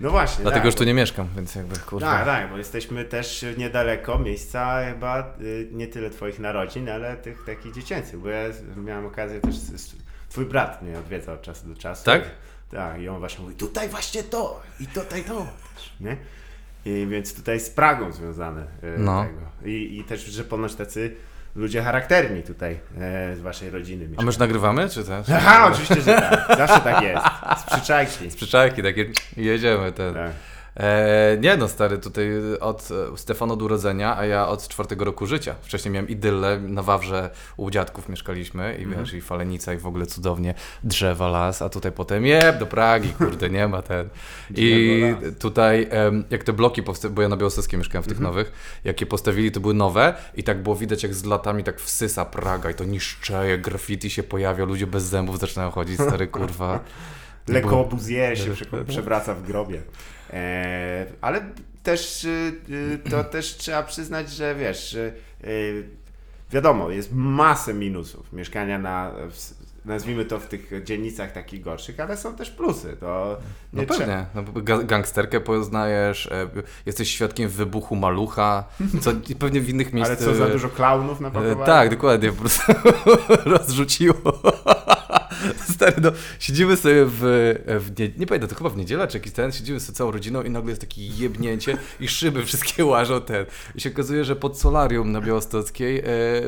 No właśnie. Dlatego tak, już tu nie mieszkam, więc jakby kurwa. Tak, tak, bo jesteśmy też niedaleko miejsca chyba y, nie tyle twoich narodzin, ale tych takich dziecięcych, bo ja miałem okazję też, twój brat mnie odwiedzał od czasu do czasu. Tak? Tak, i on właśnie mówi, tutaj właśnie to i tutaj to, nie? I więc tutaj z Pragą związane y, No. tego. I, I też, że ponoć tacy ludzie charakterni tutaj e, z waszej rodziny A my już nagrywamy, czy też? Aha, oczywiście, że tak. Zawsze tak jest. Z przyczajki. Z przyczajki takie jedziemy. Ten. Tak. E, nie no, stary, tutaj od e, Stefan od urodzenia, a ja od czwartego roku życia. Wcześniej miałem idyllę, na Wawrze u dziadków mieszkaliśmy i wiesz, i falenica i w ogóle cudownie drzewa, las, a tutaj potem jeb, do Pragi, kurde, nie ma ten. I tutaj, em, jak te bloki bo ja na Białostockiej mieszkałem w tych nowych, jak je postawili, to były nowe i tak było widać, jak z latami tak wsysa Praga i to niszczeje, graffiti się pojawia, ludzie bez zębów zaczynają chodzić, stary, kurwa. Le było- Corbusier się prze- przewraca w grobie. E, ale też y, y, to też trzeba przyznać, że wiesz, y, wiadomo, jest masę minusów mieszkania na, w, nazwijmy to w tych dzielnicach takich gorszych, ale są też plusy. To No trzeba- pewnie, no, gangsterkę poznajesz, e, jesteś świadkiem wybuchu malucha, co pewnie w innych miejscach... Ale co za dużo klaunów E, napakowali? Tak, dokładnie, po prostu rozrzuciło. Stary, no, siedzimy sobie w, w nie, nie pamiętam, to chyba w niedzielę czy jakiś ten, siedzimy sobie całą rodziną i nagle jest takie jebnięcie i szyby wszystkie łażą ten. I się okazuje, że pod solarium na Białostockiej e,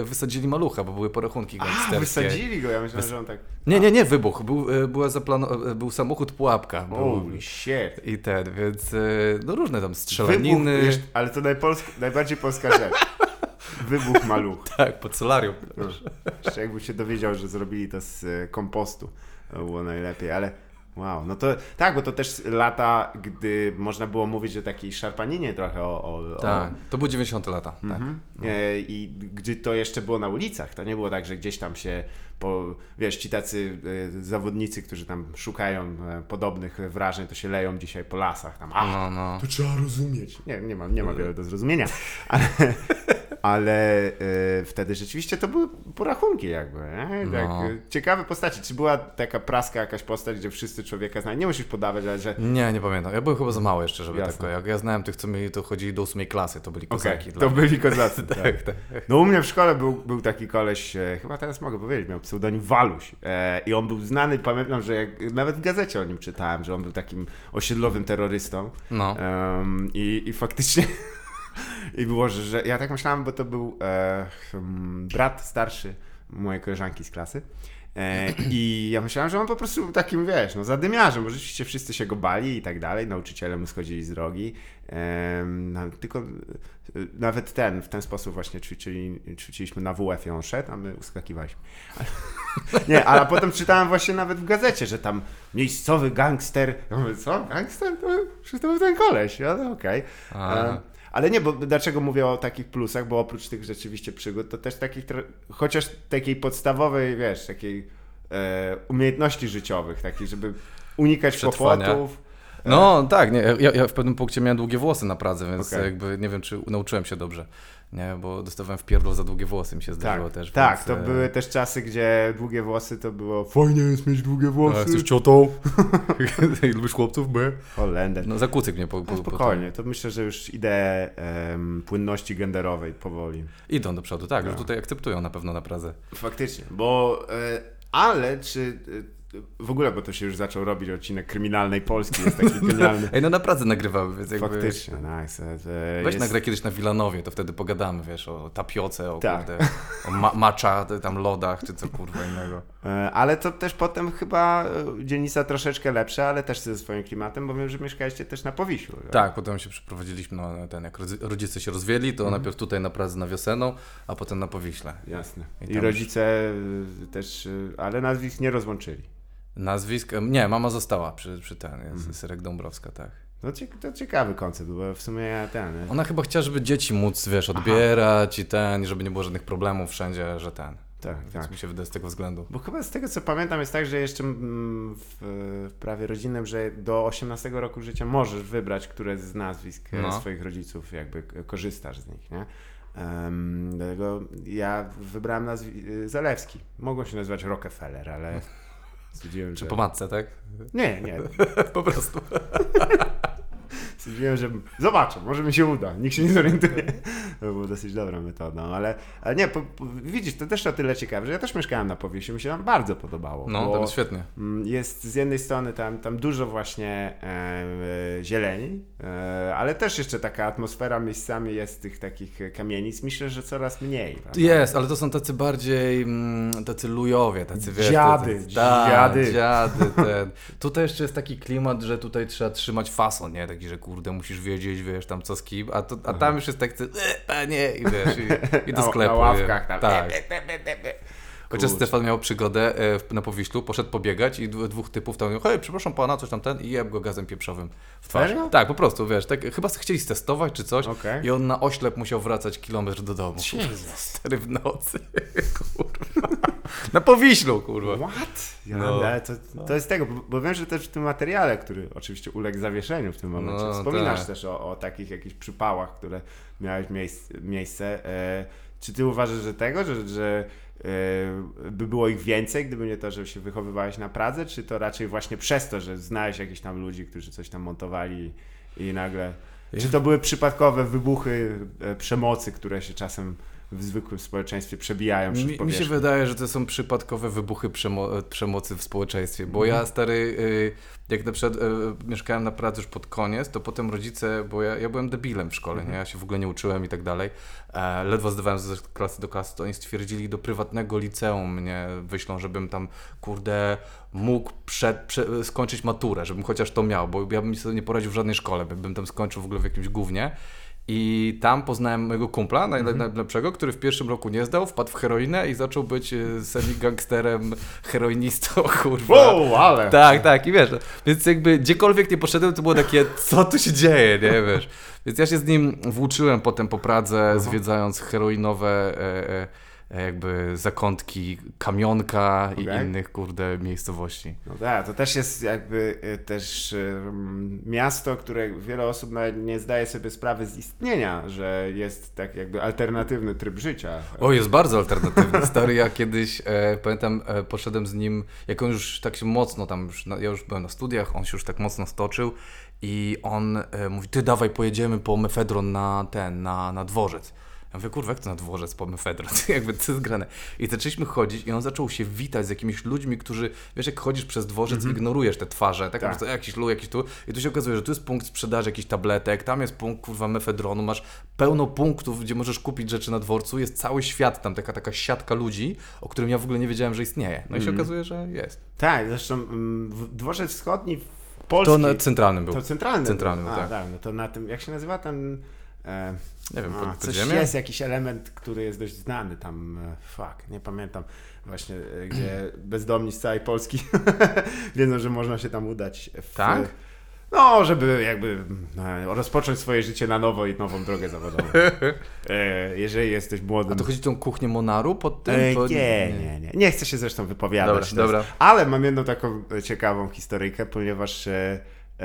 wysadzili malucha, bo były porachunki A, gangsterskie. wysadzili go, ja myślałem, że on tak... Nie, nie, nie, wybuch. Był, e, była zaplano- e, był samochód pułapka. Był, Holy shit. I ten, więc e, no różne tam Wybuch, strzelaniny. wiesz, ale to najpolsk, najbardziej polska rzecz. Wybuch maluch. Tak, pod solarium. Jeszcze jakbym się dowiedział, że zrobili to z e, kompostu, to było najlepiej, ale wow, no to tak, bo to też lata, gdy można było mówić o takiej szarpaninie trochę o... o, Tak, to były 90 lata. Tak. Mhm. E, I gdy to jeszcze było na ulicach, to nie było tak, że gdzieś tam się, po, wiesz, ci tacy e, zawodnicy, którzy tam szukają e, podobnych wrażeń, to się leją dzisiaj po lasach, tam, a, No, no. to trzeba rozumieć. Nie, nie ma, nie ma wiele do zrozumienia, ale, ale e, wtedy rzeczywiście to były porachunki jakby, nie? Tak, No. Ciekawe postaci. Czy była taka praska jakaś postać, gdzie wszyscy człowieka znają? Nie musisz podawać, ale że Nie, nie pamiętam. Ja byłem chyba za mały jeszcze, żeby Jasne. tak. Jak ja znałem tych, co mieli, to chodzili do ósmej klasy, to byli kozaki. to byli kozacy. tak. Tak, tak. No u mnie w szkole był, był taki koleś, e, chyba teraz mogę powiedzieć, miał pseudonim Waluś. E, i on był znany, pamiętam, że jak, nawet w gazecie o nim czytałem, że on był takim osiedlowym terrorystą. No. I, i faktycznie i było, że, że ja tak myślałem, bo to był e, hmm, brat starszy mojej koleżanki z klasy i ja myślałem, że on po prostu był takim, wiesz, no zadymiarzem, bo rzeczywiście wszyscy się go bali i tak dalej, nauczyciele mu schodzili z drogi, no, tylko e, nawet ten, w ten sposób właśnie ćwiczyli, ćwiczyliśmy na WF-ie, on szedł, a my uskakiwaliśmy. Nie, ale potem czytałem właśnie nawet w gazecie, że tam miejscowy gangster. Ja mówię, co? Gangster? To, to był ten koleś. Ja, no okej. A. E, Ale nie, bo dlaczego mówię o takich plusach? Bo oprócz tych rzeczywiście przygód, to też takich, chociaż takiej podstawowej, wiesz, takiej e, umiejętności życiowych, takiej, żeby unikać Przetrwania. kłopotów. No tak, nie, ja, ja w pewnym punkcie miałem długie włosy na Pradze, więc Okej. jakby nie wiem, czy nauczyłem się dobrze. Nie, bo dostawałem w pierdol za długie włosy, mi się zdarzyło Tak, też. tak więc, to e, były też czasy, gdzie długie włosy to było fajnie jest mieć długie No, włosy. jesteś ciotą? Lubisz chłopców? B? Holender. No zakucyk mnie po, po, No po spokojnie, to myślę, że już ideę em, płynności genderowej powoli. Idą do przodu, tak, już No. tutaj akceptują na pewno na Pradze. Faktycznie, bo e, ale czy e, w ogóle, bo to się już zaczął robić odcinek kryminalnej Polski, jest taki genialny. Ej, no na Pradze nagrywamy, więc jakby... Faktycznie, nice. E, Weź jest- kiedyś na Wilanowie, to wtedy pogadamy, wiesz, o tapioce, o Tak. kurde, o ma macza, tam lodach, czy co kurwa innego. E, Ale to też potem chyba e, dzielnica troszeczkę lepsza, ale też ze swoim klimatem, bo wiem, że mieszkaliście też na Powiślu. Tak, potem się przeprowadziliśmy na ten, jak rodzice się rozwiedli, to najpierw tutaj na Pradze na Wioseną, a potem na Powiśle. Jasne. I I, rodzice e, też, ale nazwisk nie rozłączyli. Nazwisk, em, nie, mama została przy, przy ten, jest Mhm. Syrek Dąbrowska, tak. No to ciekawy koncept, bo w sumie ja ten... e, Ona chyba chciała, żeby dzieci móc, wiesz, odbierać i ten, i żeby nie było żadnych problemów wszędzie, że ten. Tak, Więc tak. mi się wydaje z tego względu. Bo chyba z tego co pamiętam jest tak, że jeszcze mm, w, w prawie rodzinnym, że do 18 roku życia możesz wybrać, które z nazwisk e, No. swoich rodziców jakby korzystasz z nich, nie? Um, dlatego ja wybrałem nazwi- Zalewski. Mogą się nazywać Rockefeller, ale stwierdziłem, Czy że... po matce, tak? Nie, nie. po prostu. Wiem, że zobaczę, może mi się uda, nikt się nie zorientuje. To była dosyć dobra metoda, ale, ale nie, po, po, widzisz, to też o tyle ciekawe, że ja też mieszkałem na Powiesiu, mi się tam bardzo podobało. No, to jest świetnie. Mm, Jest z jednej strony tam, tam dużo właśnie e, e, zieleni, e, ale też jeszcze taka atmosfera miejscami jest tych takich kamienic. Myślę, że coraz mniej. prawda? Jest, ale to są tacy bardziej, mm, tacy lujowie, tacy wiesz... Dziady, tacy, tak, dziady. dziady ten. Tutaj jeszcze jest taki klimat, że tutaj trzeba trzymać fason, nie? Taki, że kurde, musisz wiedzieć, wiesz, tam co z kim, a, to, a tam już jest tak, e, panie, i wiesz, i, i do Na- sklepu. Na ławkach tam. Tak. Chociaż. Stefan miał przygodę e, na Powiślu, poszedł pobiegać i dwóch typów tam hej, przepraszam pana, coś tam ten i jeb go gazem pieprzowym w twarz. Serio? Tak, po prostu, wiesz, tak, chyba chcieli stestować czy coś Okej. i on na oślep musiał wracać kilometr do domu. Stary w nocy, kurwa. Na Powiślu, kurwa. What? Ja, No. to, to jest tego, bo, wiem, że też w tym materiale, który oczywiście uległ zawieszeniu w tym momencie, No, wspominasz tak. też o, o takich jakichś przypałach, które miałeś miejsc, miejsce. E, czy ty uważasz, że tego, że, że by było ich więcej, gdyby nie to, że się wychowywałeś na Pradze, czy to raczej właśnie przez to, że znałeś jakichś tam ludzi, którzy coś tam montowali i nagle... Czy to były przypadkowe wybuchy e, przemocy, które się czasem w zwykłym społeczeństwie przebijają przez Mi, mi się wydaje, że to są przypadkowe wybuchy przemo przemocy w społeczeństwie, bo Mhm. ja stary, y, jak na przykład y, mieszkałem na pracy już pod koniec, to potem rodzice, bo ja, ja byłem debilem w szkole, Mhm. nie? ja się w ogóle nie uczyłem i tak dalej, e, ledwo zdawałem z klasy do klasy, to oni stwierdzili, do prywatnego liceum mnie wyślą, żebym tam, kurde, mógł przed, prze, skończyć maturę, żebym chociaż to miał, bo ja bym sobie nie poradził w żadnej szkole, bym tam skończył w ogóle w jakimś gównie. I tam poznałem mojego kumpla, Mhm. najlepszego, który w pierwszym roku nie zdał, wpadł w heroinę i zaczął być e, semi-gangsterem, heroinistą, kurwa. Wow, ale... Tak, tak, i wiesz, więc jakby gdziekolwiek nie poszedłem, to było takie, co tu się dzieje, nie wiesz. Więc ja się z nim włóczyłem potem po Pradze, zwiedzając heroinowe e, e, jakby zakątki Kamionka i Okej. innych, kurde, miejscowości. No tak, to też jest jakby y, też miasto, które wiele osób nie zdaje sobie sprawy z istnienia, że jest tak jakby alternatywny tryb życia. O, jest bardzo alternatywny. Stary, ja kiedyś, e, pamiętam, e, poszedłem z nim, jak on już tak się mocno tam, już, ja już byłem na studiach, on się już tak mocno stoczył i on e, mówi, ty dawaj, pojedziemy po mefedron na ten, na, na dworzec. Ja mówię, kurwa, jak to na dworzec po mefedron? Jakby to jest grane. I zaczęliśmy chodzić i on zaczął się witać z jakimiś ludźmi, którzy, wiesz, jak chodzisz przez dworzec, ignorujesz te twarze, tak, Tak. jakiś lu, jakiś tu. I tu się okazuje, że tu jest punkt sprzedaży jakichś tabletek, tam jest punkt, kurwa, mefedronu, masz pełno punktów, gdzie możesz kupić rzeczy na dworcu, jest cały świat tam, taka, taka siatka ludzi, o którym ja w ogóle nie wiedziałem, że istnieje. No i się okazuje, że jest. Tak, zresztą mm, dworzec wschodni w Polski, To na centralnym był. to centralny. Centralny był. był, A, tak. No to na tym, jak się nazywa ten... E, Nie wiem, a, pod, coś jest, jakiś element, który jest dość znany tam, e, fuck, nie pamiętam właśnie, e, gdzie bezdomni z całej Polski wiedzą, że można się tam udać. W, Tak? No, żeby jakby e, rozpocząć swoje życie na nowo i nową drogę zawodową. E, jeżeli jesteś młodym... A to chodzi o tą kuchnię Monaru pod tym? E, nie, nie, nie. Nie chcę się zresztą wypowiadać. Dobra, dobra. Ale mam jedną taką ciekawą historyjkę, ponieważ e,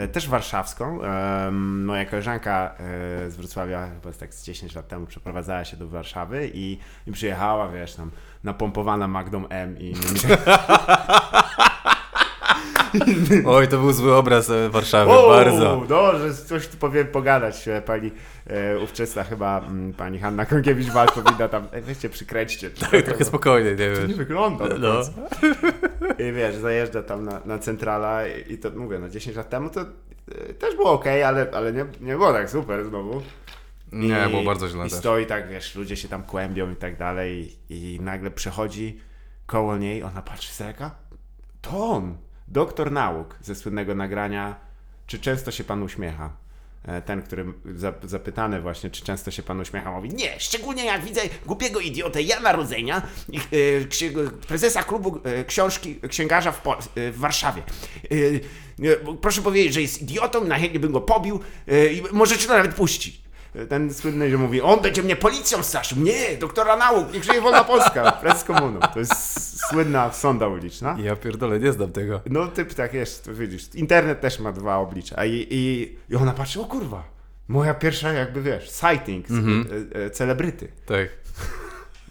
też warszawską. E, moja koleżanka e, z Wrocławia chyba tak z 10 lat temu przeprowadzała się do Warszawy i, i przyjechała, wiesz, tam napompowana Magdą M i Oj, to był zły obraz e, Warszawy, O, bardzo. No, że coś tu powiem pogadać. e, Pani e, ówczesna chyba, mm, pani Hanna Konkiewicz-Walcz powinna tam, e, weźcie, przykręćcie. Tak, trochę spokojnie, nie To nie wygląda No. I wiesz, zajeżdża tam na, na centrala i, i to mówię, no 10 lat temu to e, też było ok, ale, ale nie, nie było tak super znowu. Nie, I, było bardzo źle I też. stoi tak, wiesz, ludzie się tam kłębią i tak dalej i, i nagle przechodzi koło niej, ona patrzy daleka, to on, doktor nauk ze słynnego nagrania Czy często się pan uśmiecha? E, Ten, który za- zapytany właśnie, czy często się pan uśmiecha, mówi nie, szczególnie jak widzę głupiego idiotę Jana Rodzenia, e, prezesa klubu e, książki, księgarza w, w Warszawie. Proszę powiedzieć, że jest idiotą, najchętniej bym go pobił i możecie nawet puścić. Ten słynny, że mówi, on będzie mnie policją straszył. Nie, doktora nauk, niech żyje wolna Polska, prez komuną. To jest słynna sonda uliczna. Ja pierdolę, nie znam tego. No typ tak jest, to widzisz. Internet też ma dwa oblicza. I, i, i ona patrzy, o kurwa, moja pierwsza jakby, wiesz, sighting, Mhm. e, e, celebryty. Tak.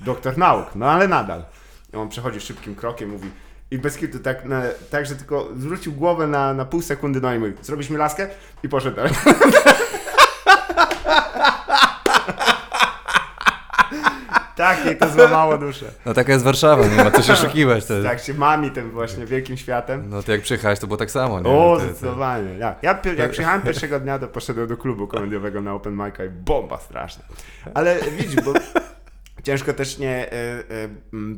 Doktor nauk, no ale nadal. I on przechodzi szybkim krokiem, mówi, I bez kitu, tak, na, tak, że tylko zwrócił głowę na, na pół sekundy, no i mówi, zrobisz mi laskę? I poszedł dalej. tak, jej to złamało duszę. No taka jest Warszawa, nie ma co się oszukiwać. To... Tak się mami tym właśnie wielkim światem. No to jak przyjechałeś, to było tak samo, nie? O, to- zdecydowanie. Ja, ja jak przyjechałem pierwszego dnia, to poszedłem do klubu komediowego na open mic'a i bomba straszna. Ale widzisz, bo ciężko też nie... E, e,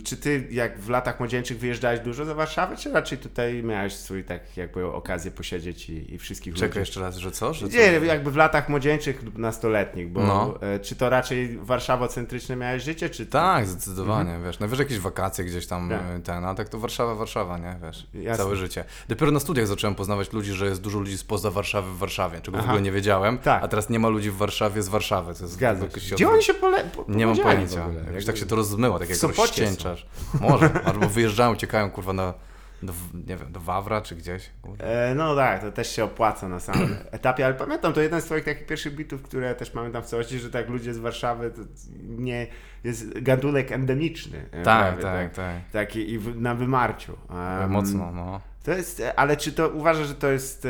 czy ty jak w latach młodzieńczych wyjeżdżałeś dużo za Warszawę, czy raczej tutaj miałeś swój tak jakby okazję posiedzieć i, i wszystkich Czekaj ludzi? jeszcze raz, że co? Że co? Nie, jakby w latach młodzieńczych lub nastoletnich, bo No. e, czy to raczej warszawocentryczne miałeś życie, czy... Tak, zdecydowanie, wiesz, najwyżej jakieś wakacje gdzieś tam Mhm. Tak. ten, a tak to Warszawa, Warszawa, nie, wiesz, Jasne. całe życie. Dopiero na studiach zacząłem poznawać ludzi, że jest dużo ludzi spoza Warszawy w Warszawie, czego w Aha. ogóle nie wiedziałem, Tak. a teraz nie ma ludzi w Warszawie z Warszawy. To jest Zgadza się. Gdzie oni się pole... po, Nie mam w pojęcia. Ogóle? Jakoś tak się to rozmyło, tak jak rozścięczasz. Może, albo wyjeżdżają, uciekają kurwa na, do, nie wiem, do Wawra czy gdzieś. E, no tak, to też się opłaca na samym etapie, ale pamiętam, to jeden z twoich takich pierwszych bitów, które też pamiętam w całości, że tak ludzie z Warszawy to nie jest gadunek endemiczny. e, Tak, prawie, tak, tak. Taki i w, na wymarciu. Em, Mocno, no. To jest, e, ale czy to uważasz, że to jest,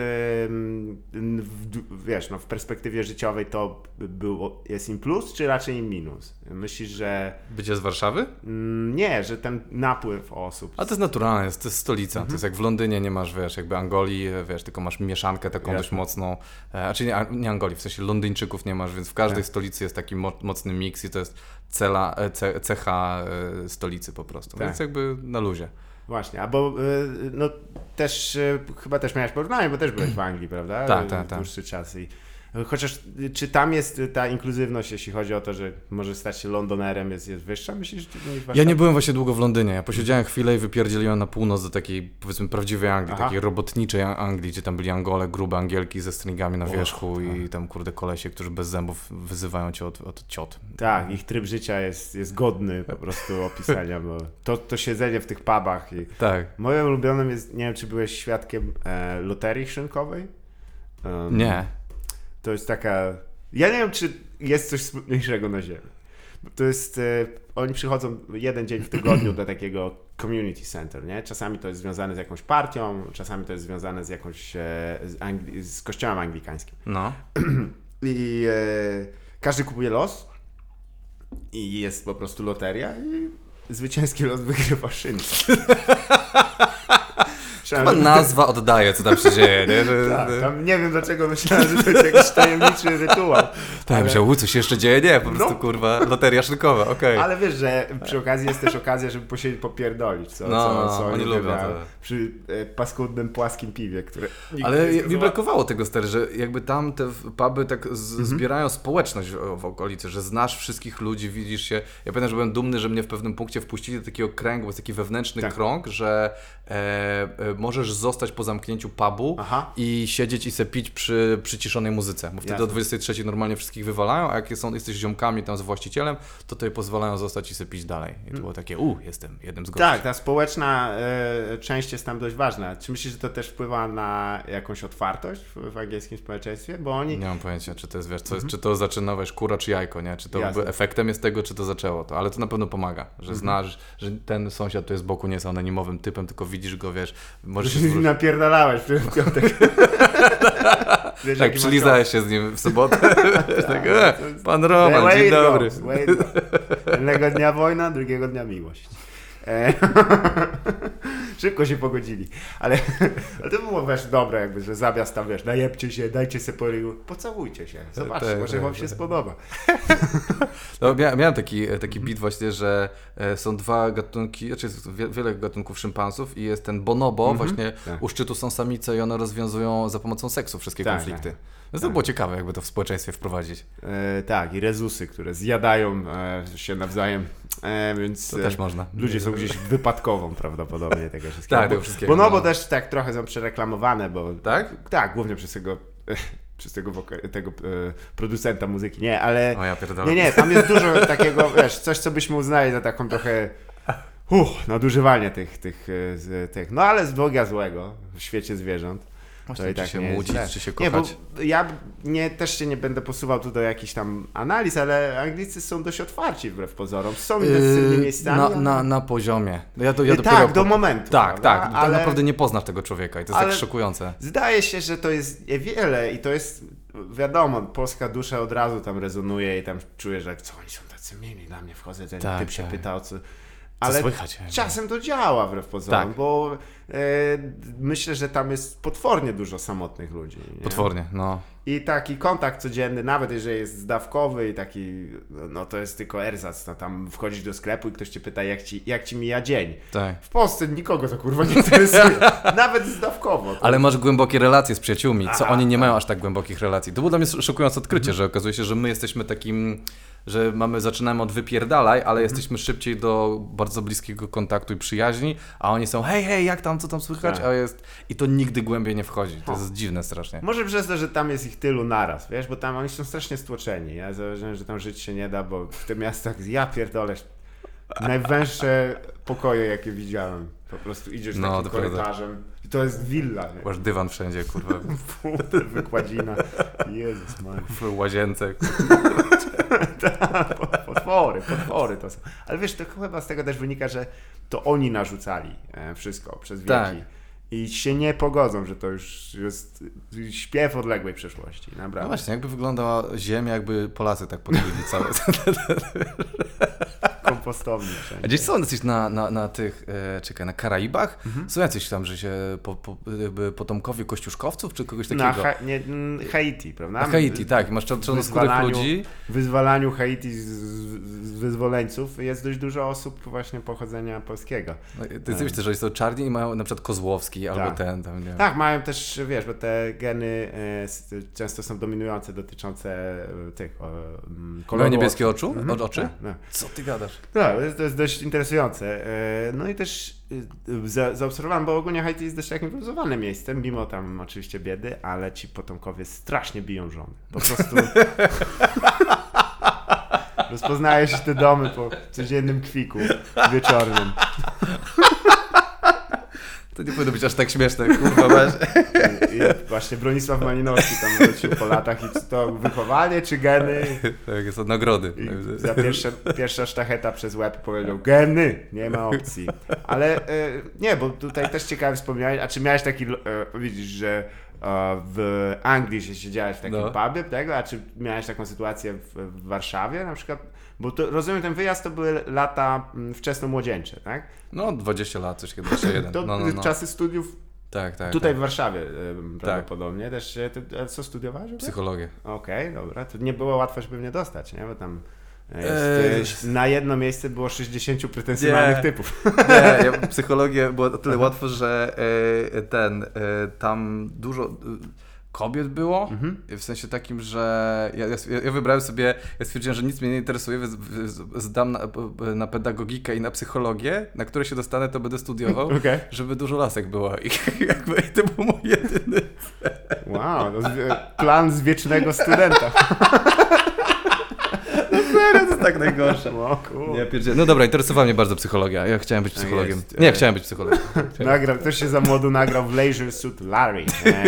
du- wiesz, no w perspektywie życiowej to było, jest im plus, czy raczej im minus? Myślisz, że Bycie z Warszawy? mm, nie, że ten napływ osób. A to jest naturalne, jest, to jest stolica. Mhm. To jest jak w Londynie nie masz, wiesz, jakby Angolii, wiesz, tylko masz mieszankę taką dość Jasne. mocną. E, A czy nie, nie Angolii, w sensie Londyńczyków nie masz, więc w każdej Tak. stolicy jest taki mo mocny miks i to jest cela, e, ce, cecha e, stolicy po prostu. Tak. Więc jakby na luzie. Właśnie, albo y, no też y, chyba też miałeś porównanie, bo też byłeś w Anglii, prawda? Tak, tak, tak. Dłuższy czas i chociaż y, czy tam jest ta inkluzywność, jeśli chodzi o to, że może stać się Londonerem, jest, jest wyższa, myślisz, niż w Ja nie byłem właśnie długo w Londynie. Ja posiedziałem chwilę i wypierdzieliłem na północ do takiej, powiedzmy, prawdziwej Anglii, Aha. takiej robotniczej Anglii, gdzie tam byli Angole, grube Angielki ze stringami na Och, wierzchu tak. i tam, kurde, kolesie, którzy bez zębów wyzywają cię od, od ciot. Tak, ich tryb życia jest, jest godny po prostu opisania, bo to, to siedzenie w tych pubach i Tak. moim ulubionym jest, nie wiem, czy byłeś świadkiem e, loterii szynkowej? Em, Nie. To jest taka. Ja nie wiem, czy jest coś smutniejszego na Ziemi. To jest. E, oni przychodzą jeden dzień w tygodniu do takiego community center, nie? Czasami to jest związane z jakąś partią, czasami to jest związane z jakąś. E, z, Angli- z kościołem anglikańskim. No. I e, każdy kupuje los i jest po prostu loteria i zwycięski los wygrywa szynkę. Chyba nazwa oddaje, co tam się dzieje, nie? Że- Tak, tam nie wiem dlaczego myślałem, że to jest jakiś tajemniczy rytuał. Tak, ale- myślał, u, coś się jeszcze dzieje? Nie, po prostu, No. kurwa, loteria szynkowa, okej. Ale wiesz, że przy okazji jest też okazja, żeby posiedzieć, popierdolić, co, No, co, co oni lubią to. Przy e, paskudnym, płaskim piwie, które... Ale mi brakowało tego, stary, że jakby tam te puby tak z, Mhm. zbierają społeczność w, w okolicy, że znasz wszystkich ludzi, widzisz się. Ja pamiętam, że byłem dumny, że mnie w pewnym punkcie wpuścili do takiego kręgu, bo jest taki wewnętrzny Tak. krąg, że e, e, możesz zostać po zamknięciu pubu Aha. i siedzieć i se pić przy przyciszonej muzyce, bo wtedy Jasne. o 23 normalnie wszystkich wywalają, a jak są, jesteś ziomkami tam z właścicielem, to tutaj pozwalają zostać i se pić dalej. I to było takie, u, jestem jednym z gości. Tak, ta społeczna e, część jest tam dość ważna. Czy myślisz, że to też wpływa na jakąś otwartość w, w angielskim społeczeństwie? Bo oni... Nie mam pojęcia, czy to jest, wiesz, co jest, czy to zaczyna, wiesz, kura czy jajko, nie? Czy to Mhm. Jasne. efektem jest tego, czy to zaczęło to, ale to na pewno pomaga, że Mhm. znasz, że ten sąsiad to jest z boku nie jest anonimowym typem, tylko widzisz go, wiesz, możesz się zwrócić. napierdalałeś w piątek. Wiesz, Tak, przylizałeś się z nim w sobotę. tak, e, pan. Roman, dzień dobry. goes. Jednego dnia wojna, drugiego dnia miłość. E, Szybko się pogodzili. Ale, ale to było wiesz, dobre, jakby, że zamiast tam wiesz, najebcie się, dajcie se poryju, pocałujcie się. Zobaczcie, Tak, może tak, wam się tak. spodoba. No, mia, miałem taki, taki bit właśnie, że e, są dwa gatunki, znaczy jest wie, wiele gatunków szympansów i jest ten bonobo, właśnie tak. u szczytu są samice i one rozwiązują za pomocą seksu wszystkie Tak, konflikty. tak. Więc to było ciekawe, jakby to w społeczeństwie wprowadzić. E, tak, i rezusy, które zjadają e, się nawzajem, e, więc To e, też można. ludzie są gdzieś wypadkową prawdopodobnie tego wszystkiego. Tak, tego wszystkiego, Bo no, no. bo też tak trochę są przereklamowane, bo Tak? tak, głównie przez tego, przez tego, tego e, producenta muzyki, nie, ale O ja pierdolę. nie, nie, tam jest dużo takiego, wiesz, coś, co byśmy uznali za taką trochę uff, nadużywanie tych, tych, e, tych, no ale z Boga złego w świecie zwierząt. Właśnie, to i czy tak się nie łudzić, źle. czy się Nie, bo kochać. ja nie, też się nie będę posuwał tu do jakichś tam analiz, ale Anglicy są dość otwarci wbrew pozorom. Są intensywnymi Yy, miejscami. na, na, na poziomie. No Ja, do, ja Yy, dopiero tak, do po- momentu. Tak, prawda? tak. Tak ale naprawdę nie poznasz tego człowieka i to jest ale- tak szokujące. Zdaje się, że to jest niewiele i to jest, wiadomo, polska dusza od razu tam rezonuje i tam czuję, że co oni są tacy mili dla mnie, wchodzę, ten Tak, typ się tak. pyta o co... Ale słychać? czasem to działa wbrew pozorom, Tak. bo myślę, że tam jest potwornie dużo samotnych ludzi. Nie? Potwornie, no. I taki kontakt codzienny, nawet jeżeli jest zdawkowy i taki, no to jest tylko erzac, no tam wchodzisz do sklepu i ktoś cię pyta, jak ci, jak ci mija dzień. Tak. W Polsce nikogo to kurwa nie interesuje, nawet zdawkowo. To Ale masz głębokie relacje z przyjaciółmi, co Aha, oni nie tak. mają aż tak głębokich relacji. To było dla mnie szokujące odkrycie, że okazuje się, że my jesteśmy takim, że mamy, zaczynamy od wypierdalaj, ale jesteśmy szybciej do bardzo bliskiego kontaktu i przyjaźni, a oni są hej, hej, jak tam, co tam słychać, Tak. a jest... I to nigdy głębiej nie wchodzi. To Ha. jest dziwne strasznie. Może przez to, że tam jest ich tylu naraz, wiesz, bo tam oni są strasznie stłoczeni. Ja zauważyłem, że tam żyć się nie da, bo w tych miastach, ja pierdolę, najwęższe pokoje, jakie widziałem. Po prostu idziesz No, takim to prawda. I to jest willa, nie? Masz dywan wszędzie, kurwa, wykładzina. Jezus Maria. w łazience. Potwory, potwory to są. Ale wiesz, to chyba z tego też wynika, że to oni narzucali e, wszystko przez wieki. Tak. I się nie pogodzą, że to już jest śpiew odległej przyszłości. No właśnie, jakby wyglądała Ziemia, jakby Polacy tak podbili całe. Kompostowni A wszędzie. gdzieś są na, na, na tych, e, czekaj, na Karaibach? Mhm. Są jacyś tam, że się po, po, jakby potomkowie kościuszkowców, czy kogoś takiego? Na ha nie, Haiti, prawda? Na Haiti, tak. Masz czarnoskórych ludzi. W wyzwalaniu Haiti z, z wyzwoleńców jest dość dużo osób właśnie pochodzenia polskiego. No, to jest oczywiste, że są czarni i mają na przykład Kozłowski albo Tak. ten, tam, nie. Tak, mają też, wiesz, bo te geny e, często są dominujące dotyczące e, tych o, mm, Mają niebieskie oczu? Mhm, oczy? Tak, tak. Co ty gadasz? Tak, to jest, to jest dość interesujące. E, No i też e, za, zaobserwowałem, bo ogólnie Haiti jest dość takim wyluzowanym miejscem, mimo tam oczywiście biedy, ale ci potomkowie strasznie biją żony. Po prostu... Rozpoznajesz te domy po codziennym kwiku wieczornym. To nie powinno być aż tak śmieszne, kurwa, weź. I właśnie Bronisław Malinowski tam wrócił po latach i to wychowanie, czy geny? Tak, są nagrody. I za pierwsze, pierwsza sztacheta przez łeb powiedział geny, nie ma opcji. Ale e, nie, bo tutaj też ciekawe wspomniałeś, a czy miałeś taki, e, widzisz, że e, w Anglii się siedziałeś w takim No. pubie, tego, a czy miałeś taką sytuację w, w Warszawie na przykład? Bo to, rozumiem, ten wyjazd to były lata mm, wczesno-młodzieńcze, tak? No, 20 lat, coś chyba, 21. To No, no, no. czasy studiów Tak, tak. tutaj tak. w Warszawie e, prawdopodobnie też. e, Ty, co studiowałeś? Psychologię. Okej, dobra. To nie było łatwo się pewnie dostać, nie? Bo tam Eee, jest, e, na jedno miejsce było 60 pretensjonalnych Nie. typów. Nie, ja, psychologię było o tyle łatwo, że e, ten, e, tam dużo e, kobiet było, Mhm. w sensie takim, że ja, ja, ja wybrałem sobie, ja stwierdziłem, że nic mnie nie interesuje, więc zdam na, na pedagogikę i na psychologię, na które się dostanę, to będę studiował, Okej. żeby dużo lasek było i jakby to był mój jedyny Wow, plan z wiecznego studenta. Tak najgorsze. O, cool. Nie, pierdzie- no dobra, interesowała mnie bardzo psychologia. Ja chciałem być Tak psychologiem. jest, Nie, e. chciałem być psychologiem. Nagrał, ktoś się za młodu nagrał w Leisure Suit Larry. Nie?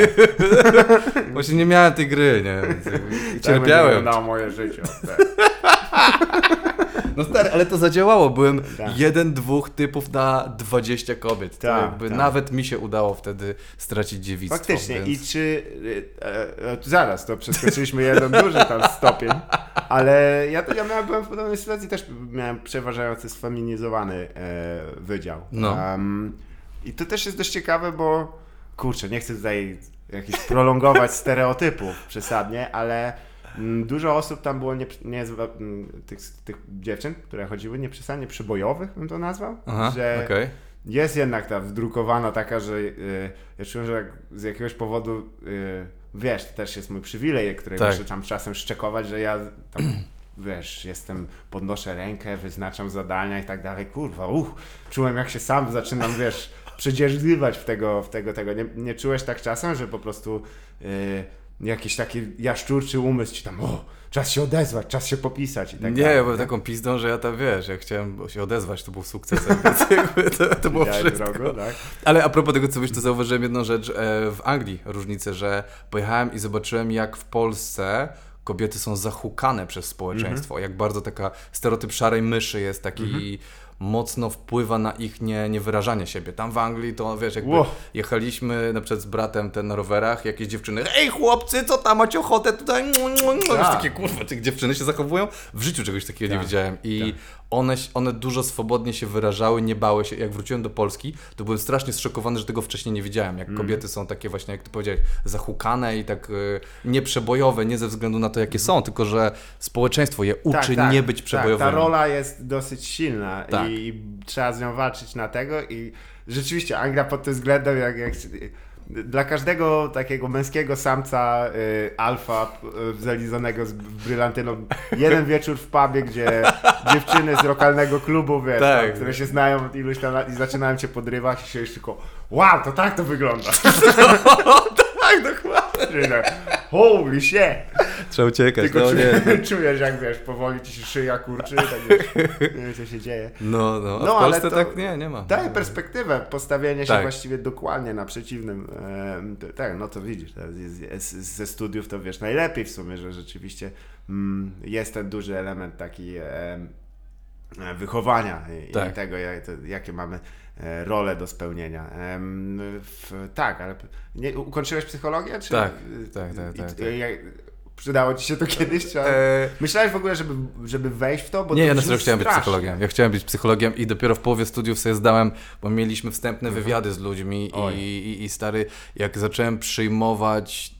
Właśnie nie miałem tej gry, nie? Jakby Tak Cierpiałem. wyglądało moje życie. Tak. No stary, ale to zadziałało. Byłem Tak. jeden, dwóch typów na 20 kobiet. To Tak, jakby tak. nawet mi się udało wtedy stracić dziewictwo. Faktycznie. Więc... I czy... E, e, zaraz, to przeskoczyliśmy jeden duży tam stopień, ale ja, ja miałem, byłem w podobnej sytuacji, też miałem przeważający sfeminizowany e, wydział. No. Em, I to też jest dość ciekawe, bo kurczę, nie chcę tutaj jakiś prolongować stereotypów przesadnie, ale dużo osób tam było nie, nie, mm, tych, tych dziewczyn, które chodziły nieprzesadnie przybojowych, bym to nazwał, Aha, że okej. jest jednak ta wdrukowana taka, że y, ja czułem, że z jakiegoś powodu, y, wiesz, to też jest mój przywilej, który Tak. muszę tam czasem szczekować, że ja tam, wiesz, jestem, podnoszę rękę, wyznaczam zadania i tak dalej, kurwa, uch, czułem jak się sam zaczynam, wiesz, przedzierżywać w tego, w tego, tego. Nie, nie czułeś tak czasem, że po prostu y, jakiś taki jaszczurczy umysł ci tam, o, czas się odezwać, czas się popisać i tak nie, dalej. ja byłem taką pizdą, że ja tam, wiesz, jak chciałem się odezwać, to był sukcesem, więc jakby to, to było wszystko. drogo, tak? Ale a propos tego, co wiesz, to zauważyłem jedną rzecz e, w Anglii, różnicę, że pojechałem i zobaczyłem, jak w Polsce kobiety są zahukane przez społeczeństwo, Mhm. jak bardzo taka stereotyp szarej myszy jest taki mocno wpływa na ich nie, niewyrażanie siebie. Tam w Anglii to, wiesz, jakby Ło. jechaliśmy na przykład z bratem ten na rowerach, jakieś dziewczyny, ej chłopcy, co tam, macie ochotę tutaj? Wiesz, Tak. takie kurwa, te dziewczyny się zachowują. W życiu czegoś takiego nie Tak, widziałem. I one, one dużo swobodnie się wyrażały, nie bały się. Jak wróciłem do Polski, to byłem strasznie zszokowany, że tego wcześniej nie widziałem. Jak Mm. kobiety są takie właśnie, jak ty powiedziałeś, zahukane i tak y, nieprzebojowe, nie ze względu na to, jakie są, tylko że społeczeństwo je uczy nie być przebojowymi. Tak, ta rola jest dosyć silna Tak. i trzeba z nią walczyć na tego i rzeczywiście Anglia pod tym względem jak, jak dla każdego takiego męskiego samca y, alfa y, zalizanego z brylantyną jeden wieczór w pubie, gdzie dziewczyny z lokalnego klubu, wiesz, Tak. tam, które się znają od iluś tam lat i zaczynają cię podrywać i się już tylko wow, to tak to wygląda. tak, dokładnie. Holy shit! Trzeba uciekać, Tylko no nie. czujesz, jak wiesz, powoli ci się szyja kurczy, tak wiesz, nie wiem co się dzieje. No, no, a No, w ale Polsce to tak nie, nie ma. Daje perspektywę postawienia się Tak. właściwie dokładnie na przeciwnym. t- tak, no to widzisz, ze studiów to wiesz najlepiej w sumie, że rzeczywiście mm, jest ten duży element taki e, wychowania i, Tak. i tego, jak, to, jakie mamy e, role do spełnienia. W, tak, ale nie, ukończyłeś psychologię? Czy, Tak, tak, tak, tak, tak. jak, przydało ci się to kiedyś? Czy, E, Myślałeś w ogóle, żeby, żeby wejść w to? Bo nie, to ja na serio chciałem być strasznie. psychologiem. Ja chciałem być psychologiem i dopiero w połowie studiów sobie zdałem, bo mieliśmy wstępne wywiady z ludźmi Mhm. I, i, i stary, jak zacząłem przyjmować e, e,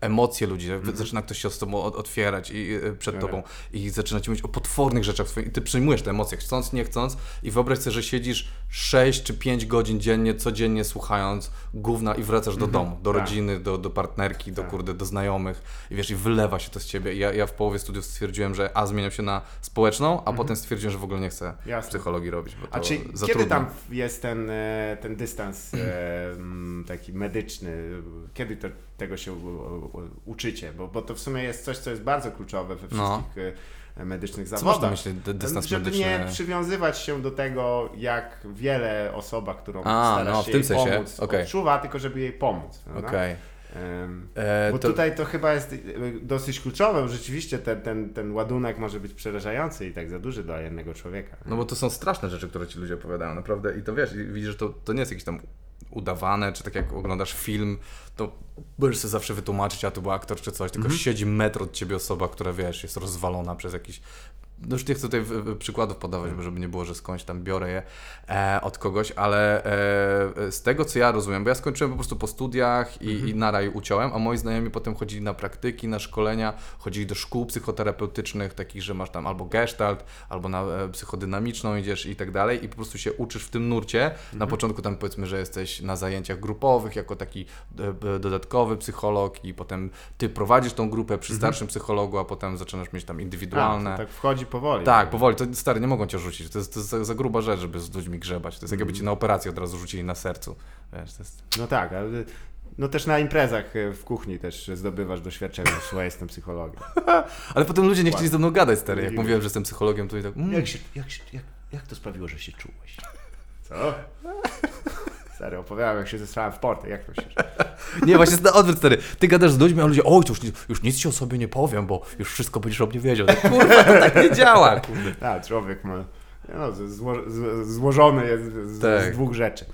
emocje ludzi, że zaczyna ktoś się z tobą otwierać i e, przed tobą i zaczyna ci mówić o potwornych rzeczach swoich i ty przyjmujesz te emocje, chcąc, nie chcąc i wyobraź sobie, że siedzisz 6 czy 5 godzin dziennie, codziennie słuchając gówna i wracasz do domu, do Tak. rodziny, do, do partnerki, do Tak. kurde, do znajomych i wiesz, i wylewa się to z ciebie. I ja, ja w połowie studiów stwierdziłem, że a zmieniam się na społeczną, a potem stwierdziłem, że w ogóle nie chcę. Jasne. psychologii robić, A czy kiedy trudno. tam jest ten, e, ten dystans e, taki medyczny? Kiedy to, tego się uczycie? Bo, bo to w sumie jest coś, co jest bardzo kluczowe we No. wszystkich e, medycznych Co masz zawodach. na myśli, dy- dystans żeby medyczny? nie przywiązywać się do tego, jak wiele osoba, którą A, starasz no, w się tym jej sensie, pomóc, okej. odczuwa, tylko żeby jej pomóc. Okej. Em, E, Bo to- tutaj to chyba jest e, dosyć kluczowe, bo rzeczywiście ten, ten, ten ładunek może być przerażający i tak za duży dla jednego człowieka. No bo to są straszne rzeczy, które ci ludzie opowiadają, naprawdę. I to wiesz, widzisz, że to, to nie jest jakieś tam udawane, czy tak jak oglądasz film, to możesz sobie zawsze wytłumaczyć, a to był aktor czy coś, tylko siedzi metr od ciebie osoba, która wiesz, jest rozwalona przez jakiś. No już nie chcę tutaj przykładów podawać, bo żeby nie było, że skądś tam biorę je e, od kogoś, ale e, z tego co ja rozumiem, bo ja skończyłem po prostu po studiach i, i na raj uciąłem, a moi znajomi potem chodzili na praktyki, na szkolenia, chodzili do szkół psychoterapeutycznych, takich, że masz tam albo gestalt, albo na e, psychodynamiczną idziesz i tak dalej i po prostu się uczysz w tym nurcie. Na początku tam powiedzmy, że jesteś na zajęciach grupowych jako taki dodatkowy psycholog i potem ty prowadzisz tą grupę przy starszym psychologu, a potem zaczynasz mieć tam A, indywidualne. to tak wchodzi powoli. Tak, powoli. To stary, nie mogą cię rzucić. To jest, to jest za, za gruba rzecz, żeby z ludźmi grzebać. To jest jak jakby ci na operację od razu rzucili na sercu. Wiesz, to jest... No tak, ale no też na imprezach e, w kuchni też zdobywasz doświadczenie, słuchaj, jestem psychologiem. Ale potem ludzie nie chcieli ze mną gadać, stary. Jak mówiłem, że jestem psychologiem, to i tak... Mm, Jak, się, jak, się, jak, jak to sprawiło, że się czułeś? Co? Stary, opowiadałem, jak się zesrałem w portę, jak się... Nie, właśnie na odwrót, stary. Ty gadasz z ludźmi, a ludzie, oj, to już, już nic ci o sobie nie powiem, bo już wszystko będziesz o mnie wiedział. Tak, kurwa, to tak nie działa, kurde. Tak, człowiek ma... No, zło, złożony jest z, Tak. z dwóch rzeczy.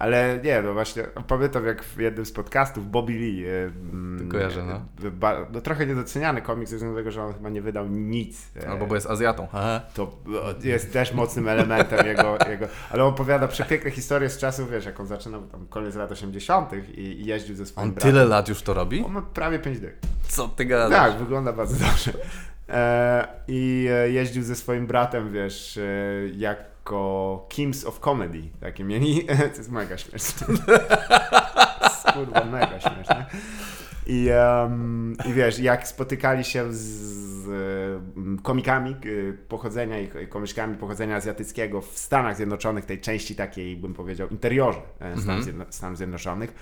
Ale nie, no właśnie, pamiętam jak w jednym z podcastów Bobby Lee, e, mm, kojarzę, no. e, ba, no trochę niedoceniany komiks, ze względu na tego, że on chyba nie wydał nic. e, Albo bo jest Azjatą. Aha. to jest też mocnym elementem jego, jego. Ale on opowiada przepiękne historie z czasów, wiesz, jak on zaczynał tam koniec lat 80. i, i jeździł ze swoim On bratem. tyle lat już to robi? On ma prawie 5 dych. Co ty gadasz? Tak, wygląda bardzo dobrze. E, I e, jeździł ze swoim bratem, wiesz, e, jako Kings of Comedy. Takie mieli. to jest mega śmieszne. Kurwa, mega śmieszne. I, em, I wiesz, jak spotykali się z, z komikami e, pochodzenia i i komiczkami pochodzenia azjatyckiego w Stanach Zjednoczonych, tej części takiej, bym powiedział, interiorze e, Stanów, Zjedno- Stanów Zjednoczonych.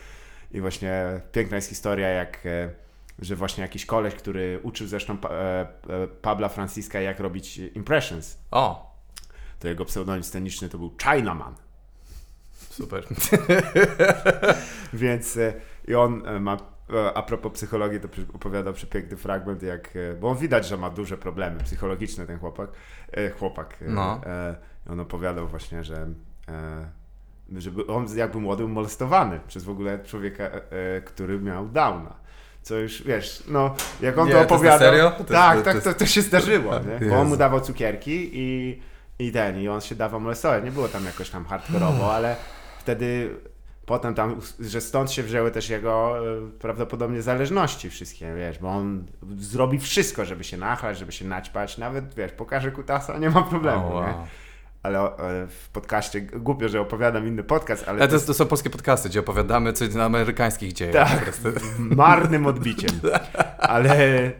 I właśnie piękna jest historia, jak e, że właśnie jakiś koleś, który uczył zresztą pa, e, Pabla Franciska jak robić impressions, O, to jego pseudonim sceniczny to był Chinaman. super. Więc e, i on e, ma, e, a propos psychologii, to opowiadał przepiękny fragment, jak, bo on widać, że ma duże problemy psychologiczne ten chłopak, chłopak. No. I on opowiadał właśnie, że e, żeby on jakby młody był molestowany przez w ogóle człowieka, który miał Downa. Co już, wiesz, no, jak on Nie, to to opowiadał... serio? To tak, to tak, to, to się zdarzyło, nie? Bo on mu dawał cukierki i, i ten, i on się dawał molestować. Nie było tam jakoś tam hardkorowo, ale wtedy potem tam, że stąd się wzięły też jego e, prawdopodobnie zależności wszystkie, wiesz, bo on zrobi wszystko, żeby się nachlać, żeby się naćpać, nawet, wiesz, pokaże kutasa, nie ma problemu, O, wow. nie? Ale e, w podcaście, głupio, że opowiadam inny podcast, ale Ale to, to są polskie podcasty, gdzie opowiadamy, co na amerykańskich dzieje. Tak. marnym odbiciem. Ale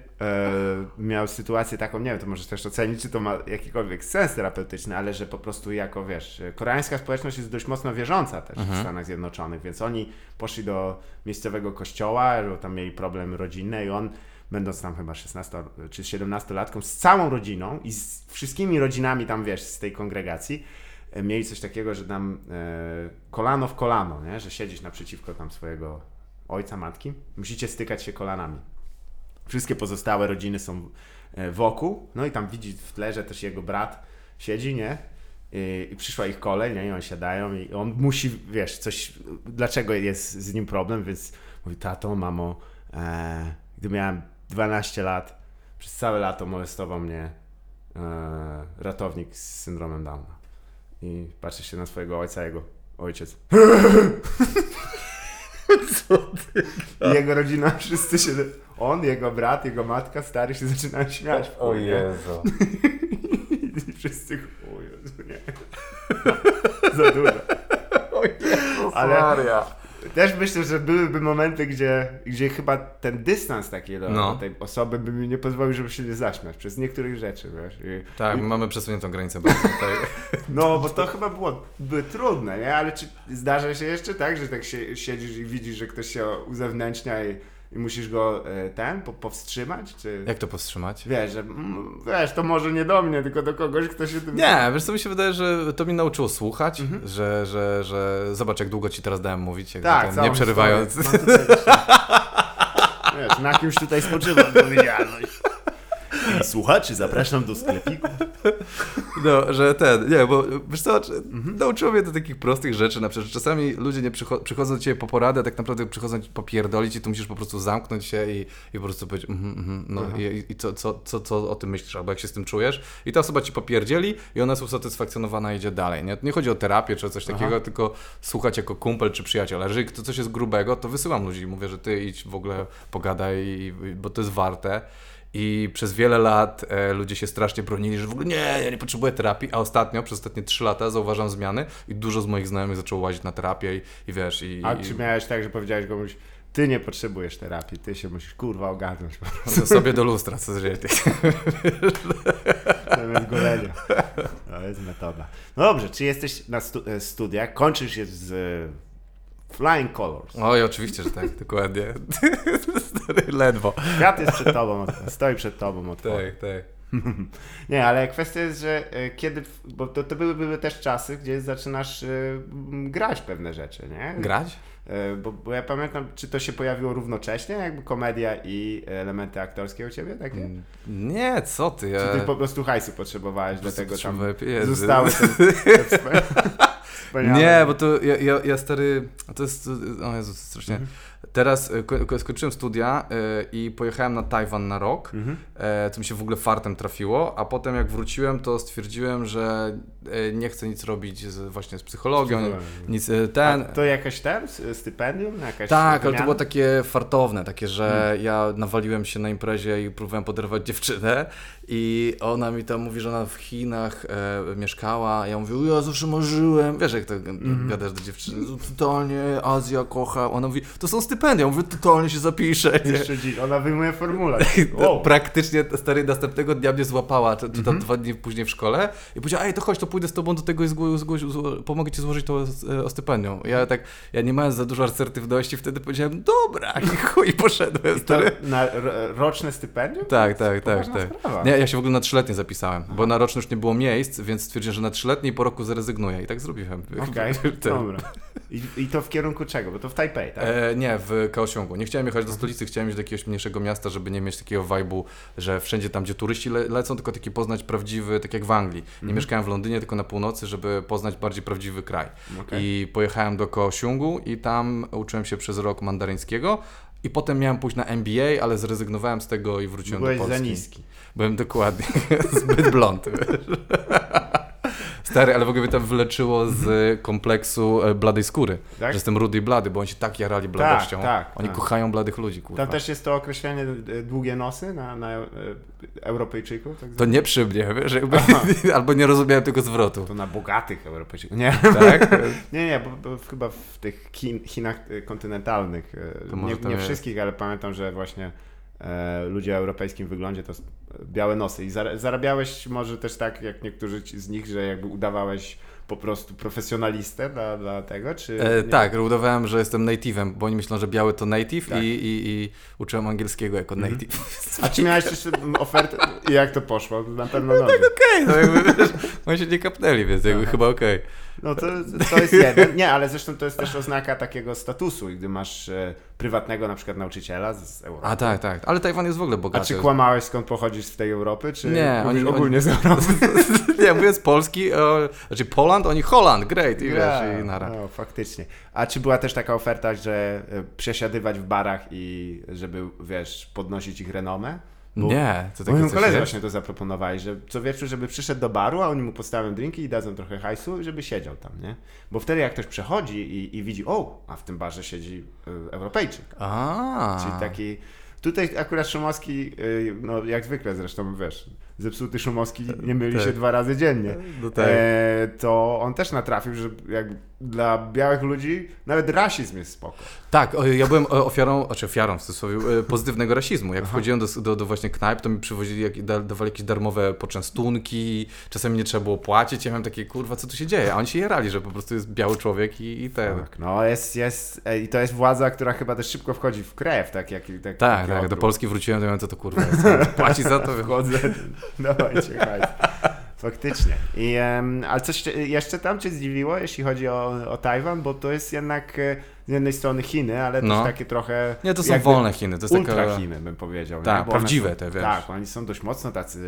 miał sytuację taką, nie wiem, to możesz też ocenić, czy to ma jakikolwiek sens terapeutyczny, ale że po prostu jako, wiesz, koreańska społeczność jest dość mocno wierząca też w Stanach Zjednoczonych, więc oni poszli do miejscowego kościoła, bo tam mieli problemy rodzinne i on, będąc tam chyba 16 czy 17-latką, z całą rodziną i z wszystkimi rodzinami tam, wiesz, z tej kongregacji, e, mieli coś takiego, że tam e, kolano w kolano, nie? że siedzisz naprzeciwko tam swojego ojca, matki, musicie stykać się kolanami. Wszystkie pozostałe rodziny są e, wokół, no i tam widzi w tle, że też jego brat siedzi, nie? I, przyszła ich kolej, nie? I oni siadają i on musi, wiesz, coś, dlaczego jest z nim problem, więc mówi, tato, mamo, e, gdy miałem 12 lat, przez całe lato molestował mnie e, ratownik z syndromem Downa. I patrzy się na swojego ojca, jego ojciec. I jego rodzina, wszyscy się, on, jego brat, jego matka, stary się zaczynają śmiać. w chuj, nie? Jezu. I wszyscy, o Jezu, nie. Za dużo. O Jezu, Ale- Maria. Też myślę, że byłyby momenty, gdzie, gdzie chyba ten dystans taki do, No. do tej osoby by mi nie pozwolił, żeby się nie zaśmiać przez niektórych rzeczy, wiesz. I, Tak, i, mamy przesuniętą granicę tutaj. no, bo to chyba było by trudne, nie? Ale czy zdarza się jeszcze tak, że tak się, siedzisz i widzisz, że ktoś się uzewnętrznia i, i musisz go e, ten, po, powstrzymać? Czy... Jak to powstrzymać? Wiesz, że mm, wiesz, to może nie do mnie, tylko do kogoś, kto się tym... Nie, wiesz co mi się wydaje, że to mnie nauczyło słuchać, Mhm. że, że, że zobacz jak długo ci teraz dałem mówić, jakby Tak, ten, nie przerywając. Wiesz, na kimś tutaj spoczywa odpowiedzialność. Słuchaczy, zapraszam do sklepiku. No, że ten, nie, bo wiesz co, czy- Mhm. nauczyło mnie do takich prostych rzeczy, na przykład, że czasami ludzie nie przycho- przychodzą do ciebie po poradę, a tak naprawdę przychodzą ci popierdolić i tu musisz po prostu zamknąć się i, i po prostu powiedzieć, mhm, mhm, no Aha. i, i co, co, co, co o tym myślisz, albo jak się z tym czujesz i ta osoba ci popierdzieli i ona jest usatysfakcjonowana i idzie dalej, nie? Nie chodzi o terapię czy o coś takiego, Aha. tylko słuchać jako kumpel czy przyjaciel, a jeżeli to coś jest grubego, to wysyłam ludzi i mówię, że ty idź w ogóle pogadaj, i- i- bo to jest warte. I przez wiele lat e, ludzie się strasznie bronili, że w ogóle nie, ja nie potrzebuję terapii, a ostatnio, przez ostatnie trzy lata zauważam zmiany i dużo z moich znajomych zaczęło łazić na terapię i, i wiesz, i, A czy miałeś tak, że powiedziałeś komuś, ty nie potrzebujesz terapii, ty się musisz kurwa ogarnąć prostu sobie do lustra, co zresztą. zamiast golenia. To jest metoda. No dobrze, czy jesteś na stu- e, studiach, kończysz je z Flying Colors. Oj, oczywiście, że tak, dokładnie. Ledwo. Świat jest przed tobą, stoi przed tobą. Tak, tak. Nie, ale kwestia jest, że e, kiedy, bo to, to były, były też czasy, gdzie zaczynasz m, grać pewne rzeczy, nie? Grać? E, Bo, bo ja pamiętam, czy to się pojawiło równocześnie, jakby komedia i elementy aktorskie u ciebie takie? Mm, Nie, co ty? Ja... Czy ty po prostu hajsu potrzebowałeś, po dlatego tam zostały te, te wspania- wspaniałe... Nie, bo to ja, ja, ja stary, to jest, o Jezu, strasznie. Mhm. Teraz e, ko- ko- skończyłem studia e, i pojechałem na Tajwan na rok, Mhm. e, co mi się w ogóle fartem trafiło, a potem jak wróciłem, to stwierdziłem, że nie chcę nic robić z, właśnie z psychologią, nic ten. A to jakaś ten, s- stypendium? Jakaś Tak, ale to było takie fartowne, takie, że Hmm. ja nawaliłem się na imprezie i próbowałem poderwać dziewczynę i ona mi tam mówi, że ona w Chinach e, mieszkała, ja mówię, ja zawsze marzyłem, wiesz jak to Mhm. gadasz do dziewczyny, totalnie Azja kocha, ona mówi, to są stypendium. Mówię, totalnie się zapiszę. Jeszcze dziś, ona wyjmuje formularz. No, O, Praktycznie stary następnego dnia mnie złapała, czy, czy tam Mhm. dwa dni później w szkole i powiedziała, ej, to chodź, to pójdę z tobą do tego i zgło, zgło, zgło, pomogę ci złożyć to e, o stypendium. Ja tak, ja nie mając za dużo asertywności, wtedy powiedziałem, dobra, i chuj, poszedłem, to stary. na ro- roczne stypendium? Tak, tak, tak, tak. sprawa. Nie, ja się w ogóle na trzyletnie zapisałem, bo na roczny już nie było miejsc, więc stwierdziłem, że na trzyletnie po roku zrezygnuję i tak zrobiłem. Okej, Ten- dobra. I, I to w kierunku czego? Bo to w Tajpej, tak? E, nie, w Kaosiągu. Nie chciałem jechać do stolicy, chciałem iść do jakiegoś mniejszego miasta, żeby nie mieć takiego vibe'u, że wszędzie tam, gdzie turyści le lecą, tylko taki poznać prawdziwy, tak jak w Anglii. Nie Mhm. mieszkałem w Londynie, tylko na północy, żeby poznać bardziej prawdziwy kraj. Okej. I pojechałem do Kaosiągu i tam uczyłem się przez rok mandaryńskiego. I potem miałem pójść na MBA, ale zrezygnowałem z tego i wróciłem Byłeś do Polski. za niski. Byłem dokładnie zbyt blond. Stary, ale w ogóle mnie tam wyleczyło z kompleksu e, bladej skóry. Tak? Że jestem rudy i blady, bo oni się tak jarali bladością. tak, oni tak. kochają bladych ludzi, kurwa. Tam też jest to określenie długie nosy na, na e, Europejczyków? Tak To nie przy mnie, wiesz, jakby, albo nie rozumiałem tego zwrotu. To na bogatych Europejczyków. Nie, Tak? nie, nie bo, bo chyba w tych Chin, Chinach e, kontynentalnych, nie, nie wszystkich, ale pamiętam, że właśnie ludzie o europejskim wyglądzie to białe nosy. I zara- zarabiałeś może też tak, jak niektórzy z nich, że jakby udawałeś po prostu profesjonalistę dla, dla tego, czy... E, tak, udawałem, że jestem native'em, bo oni myślą, że biały to native Tak. i, i, i uczyłem angielskiego jako native. A czy miałeś jeszcze ofertę i jak to poszło? Na pewno dobrze. Okej, no jakby, wiesz, oni się nie kapnęli, więc jakby Aha. chyba okej. No to, to jest jeden. Nie, ale zresztą to jest też oznaka takiego statusu, gdy masz e, prywatnego na przykład nauczyciela z, Europy. A tak, tak, ale Tajwan jest w ogóle A bogaty. czy kłamałeś skąd pochodzisz z tej Europy, czy Nie, oni- ogólnie z Europy? nie, mówię z Polski, e, znaczy Poland, oni Holland, great, i wiesz, Ja, i nara. No, faktycznie. A czy była też taka oferta, że e, przesiadywać w barach i żeby, wiesz, podnosić ich renomę? Bo Nie, to takie coś koledze jest? właśnie to zaproponowali, że co wieczór, żeby przyszedł do baru, a oni mu postawią drinki i dadzą trochę hajsu, żeby siedział tam, nie? Bo wtedy jak ktoś przechodzi i, i widzi, o, a w tym barze siedzi y, Europejczyk. A. Czyli taki... Tutaj akurat Szumowski, y, no jak zwykle zresztą, wiesz, zepsuty Szumowski nie myli Tak. się dwa razy dziennie. No tak. E, to on też natrafił, że jak dla białych ludzi nawet rasizm jest spoko. Tak, ja byłem ofiarą, znaczy ofiarą w cudzysłowie, e, pozytywnego rasizmu. Jak wchodziłem do, do, do właśnie knajp, to mi przywozili, jak, da, dawali jakieś darmowe poczęstunki, czasami nie trzeba było płacić. Ja miałem takie, kurwa, co tu się dzieje? A oni się jarali, że po prostu jest biały człowiek i, i ten. Tak, no jest, jest, e, i to jest władza, która chyba też szybko wchodzi w krew, tak jak tak, Tak, tak, do. Polski wróciłem, to miałem, co to kurwa jest? Płaci za to? Wchodzę, dawajcie hajs. Faktycznie. I, em, ale coś cię- jeszcze tam Cię zdziwiło, jeśli chodzi o, o Tajwan, bo to jest jednak e, z jednej strony Chiny, ale No. też takie trochę... Nie, to są wolne Chiny, to jest Ultra taka... Chiny, bym powiedział. Tak, prawdziwe są, te, wiesz. Tak, oni są dość mocno tacy,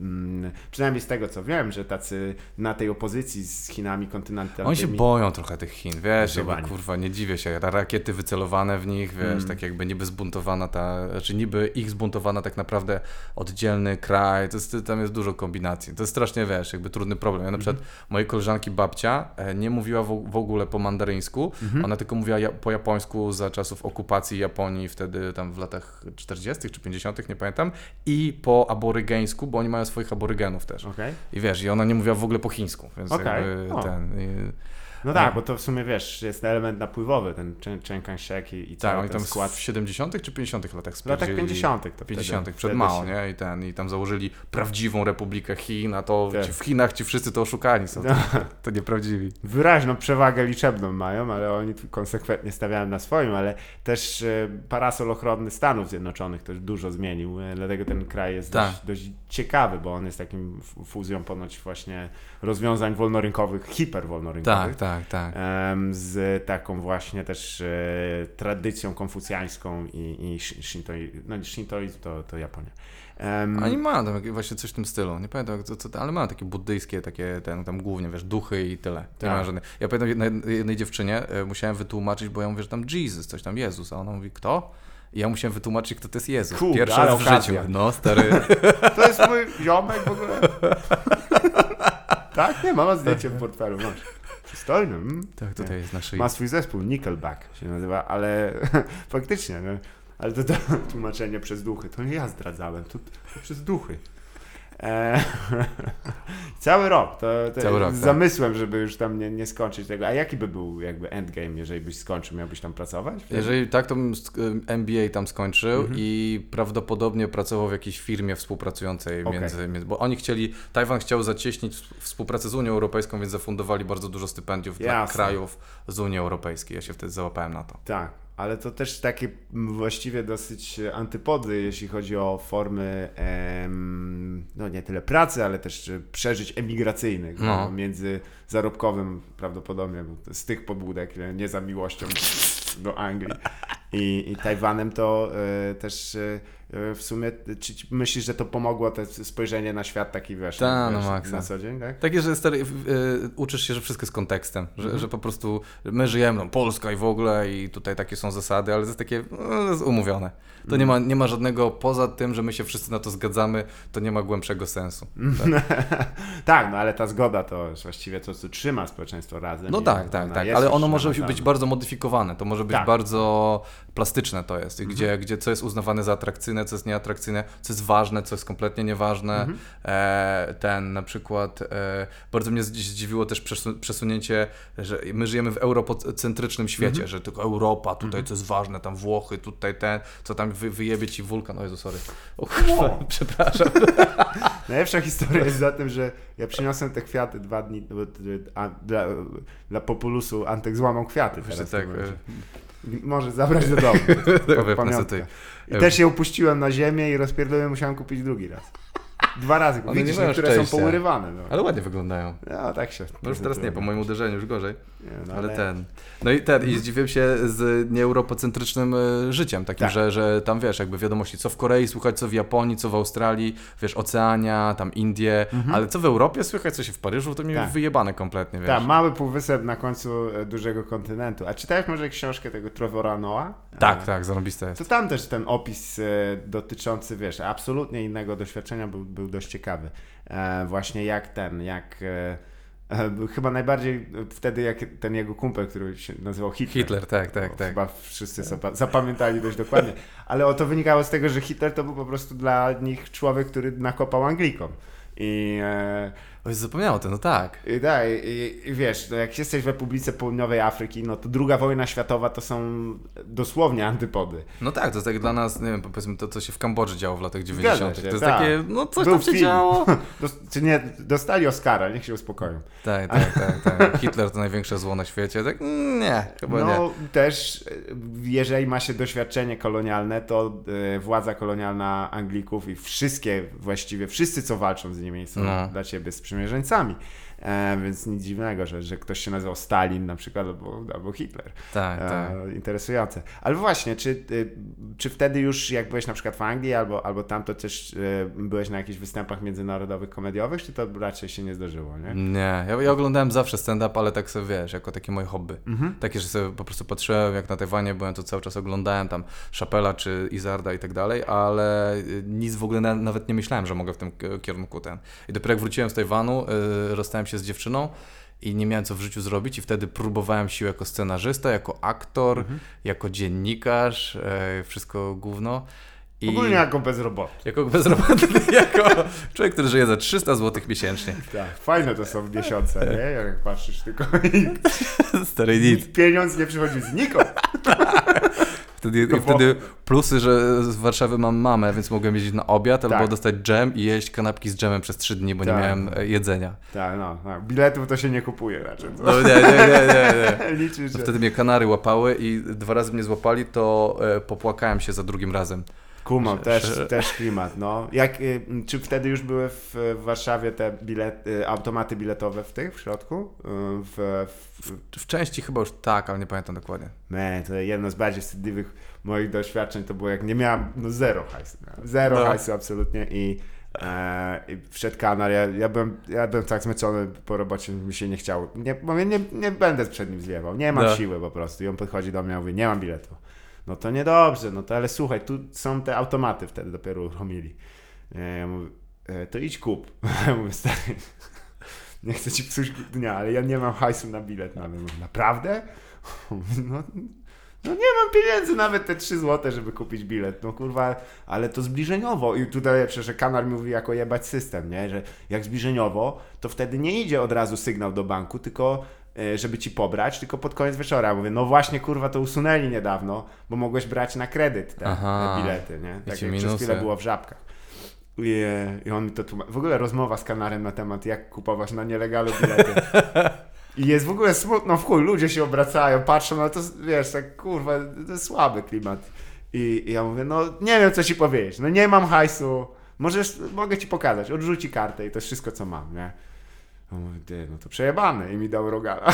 mm, przynajmniej z tego co wiem, że tacy na tej opozycji z Chinami kontynentalnymi. Oni się boją trochę tych Chin, wiesz, jakby, kurwa, nie dziwię się, ra- rakiety wycelowane w nich, wiesz, Mm. tak jakby niby zbuntowana ta, znaczy niby ich zbuntowana tak naprawdę oddzielny kraj, to jest, tam jest dużo kombinacji, to jest strasznie, wiesz, jakby trudny problem. Ja na przykład Mhm. mojej koleżanki babcia e, nie mówiła w, w ogóle po mandaryńsku, Mhm. ona tylko mówiła po japońsku za czasów okupacji Japonii, wtedy tam w latach 40. czy 50., nie pamiętam, i po aborygeńsku, bo oni mają swoich aborygenów też. Okej. I wiesz, i ona nie mówiła w ogóle po chińsku, więc Okej. jakby O. ten... I, No tak, bo to w sumie wiesz, jest element napływowy, ten Chiang Kai-shek i, i Tak, cały oni ten tam skład. w 70. czy 50. latach W latach spierdzieli- 50. to wtedy- 50. przed wtedy Mao, się- nie? I, ten, I tam założyli prawdziwą Republikę Chin, a to Tak. ci w Chinach ci wszyscy to oszukani są. No. To, to nieprawdziwi. Wyraźną przewagę liczebną mają, ale oni tu konsekwentnie stawiają na swoim, ale też e, parasol ochronny Stanów Zjednoczonych też dużo zmienił, e, dlatego ten kraj jest Tak. dość, dość ciekawy, bo on jest takim fuzją ponoć właśnie rozwiązań wolnorynkowych, hiperwolnorynkowych. Tak, tak, tak. z taką właśnie też e, tradycją konfucjańską i, i sh- shintoi, no shintoizm to, to Japonia. Em, Oni mają tam właśnie coś w tym stylu. Nie pamiętam, co, co, ale mają takie buddyjskie, takie ten, tam głównie, wiesz, duchy i tyle. Tak. Ja pamiętam jednej, jednej dziewczynie, e, musiałem wytłumaczyć, bo ja mówię, że tam Jesus, coś tam Jezus, a ona mówi, kto? I ja musiałem wytłumaczyć, kto to jest Jezus. Kurde, Pierwszy raz w życiu. No, stary. To jest mój ziomek w ogóle. Tak? Nie, mama zdjęcie w portfelu, masz. Przystojny. Mm. tak, tutaj jest na szyi. Ma swój zespół, Nickelback się nazywa, ale faktycznie, no, ale to, to tłumaczenie przez duchy, to nie ja zdradzałem, to, to przez duchy. E, cały rok. To, to Cały rok, z tak. zamysłem, żeby już tam nie, nie skończyć tego. A jaki by był jakby endgame, jeżeli byś skończył? Miałbyś tam pracować? Jeżeli tak, to bym MBA tam skończył Mhm. i prawdopodobnie pracował w jakiejś firmie współpracującej Okej. między, między, bo oni chcieli, Tajwan chciał zacieśnić współpracę z Unią Europejską, więc zafundowali bardzo dużo stypendiów dla Jasne. krajów z Unii Europejskiej. Ja się wtedy załapałem na to. Tak, ale to też takie właściwie dosyć antypody, jeśli chodzi o formy, em, no nie tyle pracy, ale też e, przeżyć emigracyjnych, No. no. między zarobkowym prawdopodobnie z tych pobudek, nie- nie za miłością do Anglii i, i Tajwanem, to e, też e, e, w sumie, czy myślisz, że to pomogło te spojrzenie na świat taki, wiesz, Ta, no wiesz, na co dzień, tak? Takie, że stary, y, uczysz się, że wszystko jest kontekstem, że, Mhm. że po prostu my żyjemy, no, Polska i w ogóle i tutaj takie są zasady, ale to jest takie no, to jest umówione. To Mhm. nie, ma, nie ma żadnego, poza tym, że my się wszyscy na to zgadzamy, to nie ma głębszego sensu. tak, no ale ta zgoda to jest właściwie to, co trzyma społeczeństwo razem. No tak, tak, tak, jest ale ono może być bardzo modyfikowane, to może być Tak. bardzo plastyczne to jest, i gdzie, gdzie co jest uznawane za atrakcyjne, co jest nieatrakcyjne, co jest ważne, co jest kompletnie nieważne. E, ten na przykład, e, bardzo mnie zdzi- zdziwiło też przesu- przesunięcie, że my żyjemy w eurocentrycznym świecie, że tylko Europa, tutaj co jest ważne, tam Włochy, tutaj ten, co tam wy, wyjebie ci wulkan, o Jezu, sorry. O, kurwa, przepraszam. Najlepsza historia jest za tym, że ja przyniosłem te kwiaty dwa dni, a, dla, dla Populusu Antek złamał kwiaty Wiesz, tak, e, Może zabrać do domu. sobie I też je upuściłem na ziemię i rozpierdoliłem, musiałem kupić drugi raz. Dwa razy. One nie Widzisz, mają niektóre są szczęścia. pourywane. No. ale ładnie wyglądają. no tak się. No już teraz nie, po moim uderzeniu już gorzej. Nie, no, Ale ten. No i ten, i zdziwiłem się z nieeuropocentrycznym e, życiem, takim, Tak. że, że tam wiesz, jakby wiadomości, co w Korei słychać, co w Japonii, co w Australii, wiesz, Oceania, tam Indie, ale co w Europie słychać, co się w Paryżu, to mi Mhm. Tak. wyjebane kompletnie, wiesz. Tak, mały półwysep na końcu e, dużego kontynentu. A czytałeś może książkę tego Trevora Noah? tak, E, tak, zarobiste jest. To tam też ten opis dotyczący, wiesz, absolutnie innego doświadczenia był, był dość ciekawy. E, właśnie jak ten, jak... E, e, był chyba najbardziej wtedy, jak ten jego kumpel, który się nazywał Hitler. Hitler, tak, tak, tak. Chyba wszyscy zapa- zapamiętali dość dokładnie. Ale o to wynikało z tego, że Hitler to był po prostu dla nich człowiek, który nakopał Anglikom. I, e, Oj, zapomniało to, no tak. i, tak, i, i wiesz, no jak jesteś w Republice Południowej Afryki, no to druga wojna światowa to są dosłownie antypody. No tak, to jest tak dla nas, nie wiem, powiedzmy to, co się w Kambodży działo w latach 90. się, To jest tak. takie, no coś Był tam się film. działo. Czy nie, dostali Oscara, niech się uspokoją. Tak, tak, tak, tak. Hitler to największe zło na świecie. Tak, mm, nie, chyba nie. No też, e, jeżeli ma się doświadczenie kolonialne, to e, władza kolonialna Anglików i wszystkie, właściwie wszyscy, co walczą z nimi, są No. dla ciebie sprzymierzeńcami. E, więc nic dziwnego, że, że ktoś się nazywał Stalin na przykład, albo, albo Hitler. Tak, tak. E, interesujące. Ale właśnie, czy, y, czy wtedy już jak byłeś na przykład w Anglii albo, albo tam, to też y, byłeś na jakichś występach międzynarodowych komediowych, czy to raczej się nie zdarzyło, nie? Nie, ja, ja oglądałem zawsze stand-up, ale tak sobie, wiesz, jako takie moje hobby. Mhm. Takie, że sobie po prostu patrzyłem, jak na Tajwanie byłem, to cały czas oglądałem tam Chapela czy Izarda i tak dalej, ale y, nic w ogóle na, nawet nie myślałem, że mogę w tym kierunku ten. I dopiero jak wróciłem z Tajwanu, y, rozstałem się z dziewczyną i nie miałem co w życiu zrobić i wtedy próbowałem sił jako scenarzysta, jako aktor, Mhm. jako dziennikarz, y, wszystko gówno. I Ogólnie jako bezrobotny. jako bezrobotny, jako człowiek, który żyje za 300 zł miesięcznie. Tak, fajne to są miesiące, nie? Jak patrzysz tylko i Stary nic. pieniądz nie przychodzi znikąd. Wtedy, i Tylko wtedy plusy, że z Warszawy mam mamę, więc mogłem jeździć na obiad albo Tak. dostać dżem i jeść kanapki z dżemem przez trzy dni, bo nie Tak. miałem e, jedzenia. Tak, no, no, biletów to się nie kupuje raczej. No nie, nie, nie, nie. nie. Liczy wtedy mnie kanary łapały i dwa razy mnie złapali, to e, popłakałem się za drugim razem. Kumam, też, że- też klimat, no. Jak, y, czy wtedy już były w, w Warszawie te bilet, y, automaty biletowe w tych, w środku? Y, W, w, W części chyba już tak, ale nie pamiętam dokładnie. Man, to jedno z bardziej wstydliwych moich doświadczeń to było jak nie miałem, no zero hajsu, miałem zero No. hajsu absolutnie i, e, i wszedł kanar, ja, ja, byłem, ja byłem tak zmęczony po robocie, mi się nie chciało, nie, mówię, nie, nie będę przed nim zwiewał, nie mam No. siły po prostu i on podchodzi do mnie i mówi, nie mam biletu. No to niedobrze, no to ale słuchaj, tu są te automaty wtedy dopiero uruchomili. E, Ja mówię, e, to idź kup. Ja mówię, stary, nie chcę ci psuć dnia, ale ja nie mam hajsu na bilet nawet. Mówię, naprawdę? No, No nie mam pieniędzy, nawet te 3 złote, żeby kupić bilet. No kurwa, ale to zbliżeniowo. I tutaj lepsze, że kanar mówi jako jebać system, nie? Że jak zbliżeniowo, to wtedy nie idzie od razu sygnał do banku, tylko żeby ci pobrać, tylko pod koniec wieczora. Mówię, no właśnie kurwa to usunęli niedawno, bo mogłeś brać na kredyt te, Aha. te bilety, nie? Tak jak przez chwilę było w żabkach. I, e, I on mi to tłumaczy. W ogóle rozmowa z kanarem na temat, jak kupować na nielegalu bilety. I jest w ogóle smutno w chuj, ludzie się obracają, patrzą, no to wiesz, tak kurwa, to jest słaby klimat. I, I ja mówię, no nie wiem co ci powiedzieć, no nie mam hajsu, możesz, mogę ci pokazać, odrzuci kartę i to jest wszystko co mam, nie? On mówi, ty, no to przejebane i mi dał rogala.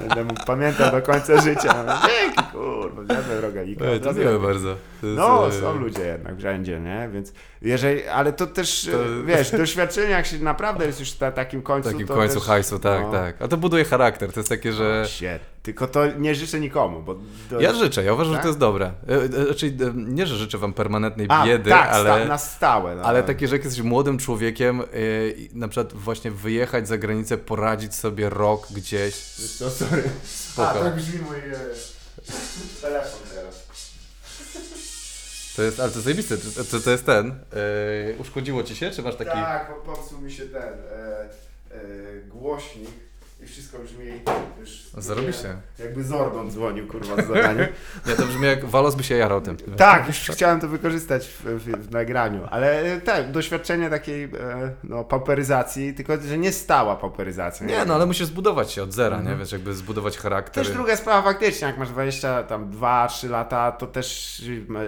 Będę mógł pamiętał do końca życia. Dzięki, kurwa, zjadłem rogalika. Ej, to miłe bardzo. To jest, no, e, są ludzie jednak wszędzie, nie? Więc jeżeli, ale to też, To- e, wiesz, doświadczenie, jak się naprawdę jest już na takim W końcu, takim to końcu też, hajsu, tak, no. tak. A to buduje charakter, to jest takie, że... O, shit. Tylko to nie życzę nikomu, bo... To... Ja życzę, ja uważam, że Tak? to jest dobre. E, e, Znaczy, e, nie, że życzę wam permanentnej A, biedy, tak, ale... sta- na stałe. No. Ale takie, że jak jesteś młodym człowiekiem, yy, i na przykład właśnie wyjechać za granicę, poradzić sobie rok gdzieś. Wiesz co, sorry. Spoko. A, tak brzmi mój e, telefon teraz. To jest, ale to zajebiste, to, to, to jest ten. Yy, uszkodziło ci się, czy masz taki... Tak, popsuł mi się ten głośnik i wszystko brzmi już... Zarobiście. Jakby Zordon dzwonił, kurwa, z zadania. Nie, to brzmi jak Walos by się jarał tym. Tak, już chciałem to wykorzystać w, w, w nagraniu, ale e, tak, doświadczenie takiej e, no, pauperyzacji, tylko że nie stała pauperyzacja. Nie, no ale musisz zbudować się od zera, Mhm. nie? Wiesz, jakby zbudować charakter. Też druga sprawa faktycznie, jak masz 20, tam 2-3 lata, to też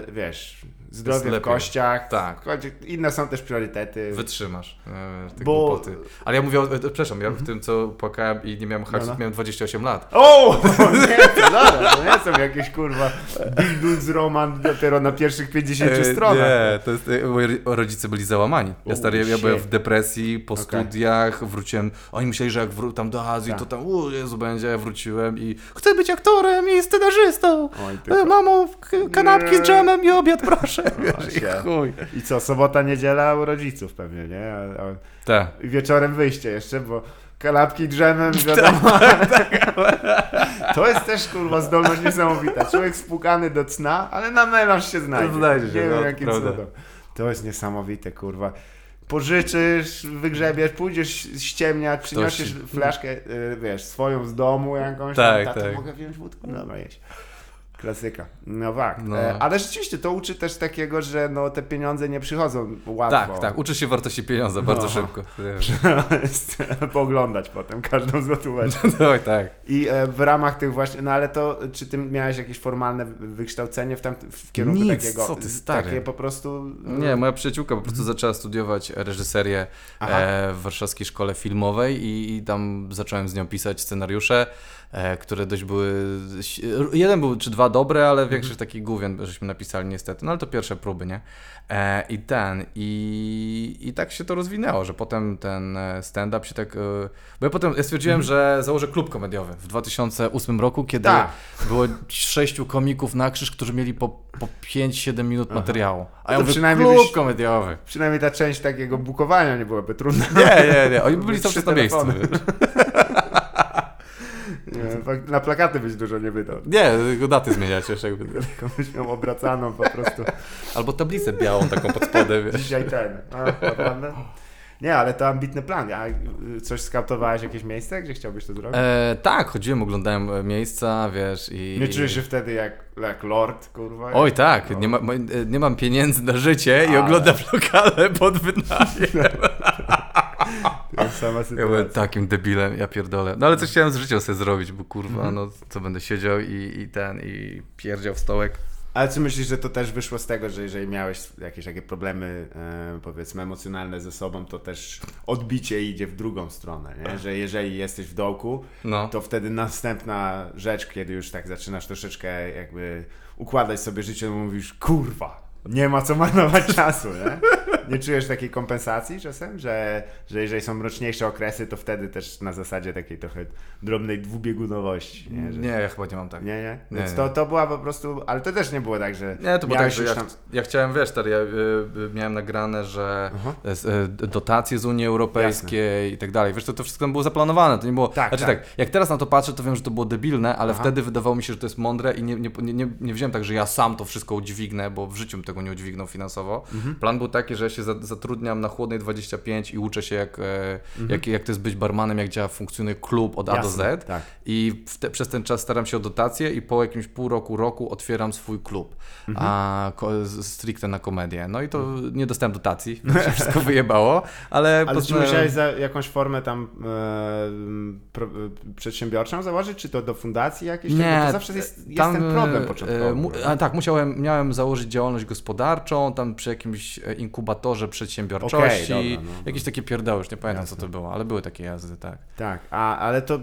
e, wiesz, zdrowie w kościach, Tak. inne są też priorytety. Wytrzymasz e, te Bo- głupoty. Ale ja mówię, o, e, przepraszam, ja w tym co płakałem i nie miałem hajsu, No, no. miałem 28 lat. O! Nie, to dobra, to nie są jakieś kurwa Bildungs roman dopiero na pierwszych 50 E, stronach. Nie, to jest, e, moi rodzice byli załamani. Ja stary, ja byłem w depresji po Okej. studiach, wróciłem, oni myśleli, że jak wró- tam do Azji, Tak. to tam, o Jezu, będzie, ja wróciłem i chcę być aktorem i scenarzystą. Oj, E, tylko... Mamo, kanapki Nie. z dżemem i obiad, proszę. Wiesz, i chuj. I co, sobota, niedziela u rodziców pewnie, nie? A, a, Tak. i wieczorem wyjście jeszcze, bo kanapki drzemem, wiadomo. to jest też kurwa zdolność niesamowita. Człowiek spłukany do cna, ale na melanż się znajdzie. Znajdzie się, Nie wiem no, jakim prawda. cudem. To jest niesamowite, kurwa. Pożyczysz, wygrzebiesz, pójdziesz ściemniać, przyniosiesz Ktoś- flaszkę, y, wiesz, swoją z domu jakąś. Tak, tam, tak. mogę wziąć wódkę? Dobra, jeść. Klasyka. No tak. No. E, ale rzeczywiście to uczy też takiego, że no, te pieniądze nie przychodzą łatwo. Tak, tak, uczysz się wartości pieniądza bardzo No. szybko. Wiesz. Pooglądać potem każdą złotóweczkę. No, tak. I e, w ramach tych właśnie, no ale to, czy ty miałeś jakieś formalne wy- wykształcenie w, tam, w kierunku Nic, takiego? co ty, stary. Takie po prostu... e, Nie, moja przyjaciółka po prostu zaczęła studiować reżyserię Aha. w warszawskiej szkole filmowej i, i tam zacząłem z nią pisać scenariusze, które dość były... Jeden był czy dwa dobre, ale większość takich główien żeśmy napisali niestety, no ale to pierwsze próby, nie? E, I ten, i, i tak się to rozwinęło, że potem ten e, stand-up się tak... E, bo ja potem ja stwierdziłem, że założę klub komediowy w 2008 roku, kiedy Tak. było sześciu komików na krzyż, którzy mieli po, po 5-7 minut materiału. A to ja mówię, przynajmniej klub byś- komediowy. Przynajmniej ta część takiego bukowania nie byłaby trudna. Nie, nie, nie. Oni byli cały czas na miejscu. Nie, na plakaty byś dużo nie wydał. Nie, tylko daty zmieniać jeszcze jakby. Tylko byś miał obracaną po prostu. Albo tablicę białą taką pod spodem, wiesz. Dzisiaj ten. A? Nie, ale to ambitny plan. A y, coś skautowałeś, jakieś miejsce, gdzie chciałbyś to zrobić? E, tak, chodziłem, oglądałem e, miejsca, wiesz i... Nie czujesz się wtedy jak, jak lord, kurwa? Oj tak, No. nie, ma, e, nie mam pieniędzy na życie i Ale. oglądam lokale pod wynajem. To sama Ja sytuacja. byłem takim debilem, ja pierdolę. No ale coś chciałem z życia sobie zrobić, bo kurwa, no co będę siedział i, i ten, i pierdział w stołek. Ale czy myślisz, że to też wyszło z tego, że jeżeli miałeś jakieś takie problemy, e, powiedzmy, emocjonalne ze sobą, to też odbicie idzie w drugą stronę, nie? Że jeżeli jesteś w dołku, No. to wtedy następna rzecz, kiedy już tak zaczynasz troszeczkę jakby układać sobie życie, to mówisz, kurwa, nie ma co marnować czasu, nie? Nie czujesz takiej kompensacji czasem, że, że jeżeli są mroczniejsze okresy, to wtedy też na zasadzie takiej trochę drobnej dwubiegunowości. Nie, że... Nie, ja chyba nie mam tak. Nie, nie. Więc nie. to, to była po prostu, ale to też nie było tak, że. Nie, to było tak, że ja, tam... ja chciałem, wiesz, stary, ja y, y, miałem nagrane, że y, dotacje z Unii Europejskiej i tak dalej. Wiesz, to, to wszystko tam było zaplanowane, to nie było... Tak, znaczy tak. tak. jak teraz na to patrzę, to wiem, że to było debilne, ale Aha. wtedy wydawało mi się, że to jest mądre i nie, nie, nie, nie, nie wziąłem tak, że ja sam to wszystko udźwignę, bo w życiu bym tego nie udźwignął finansowo. Mhm. Plan był taki, że ja się za, zatrudniam na Chłodnej 25 i uczę się, jak, e, jak, jak to jest być barmanem, jak działa, funkcjonuje klub od A do Mhm. Z. tak. I te, przez ten czas staram się o dotację i po jakimś pół roku, roku otwieram swój klub. Mhm. A stricte na komedię. No i to nie dostałem dotacji, się wszystko wyjebało, ale... Ale czy musiałeś za jakąś formę tam e, pro, e, przedsiębiorczą założyć, czy to do fundacji jakiejś? Nie, to zawsze jest, jest tam, ten problem e, początkowy. mu- prawda? a, tak, musiałem, miałem założyć działalność gospodarczą, tam przy jakimś e, inkubatorze przedsiębiorczości, Okej, dobra, no, no. jakieś takie pierdoły, już nie pamiętam Jasne. co to było, ale były takie jazdy, tak. Tak, a, ale to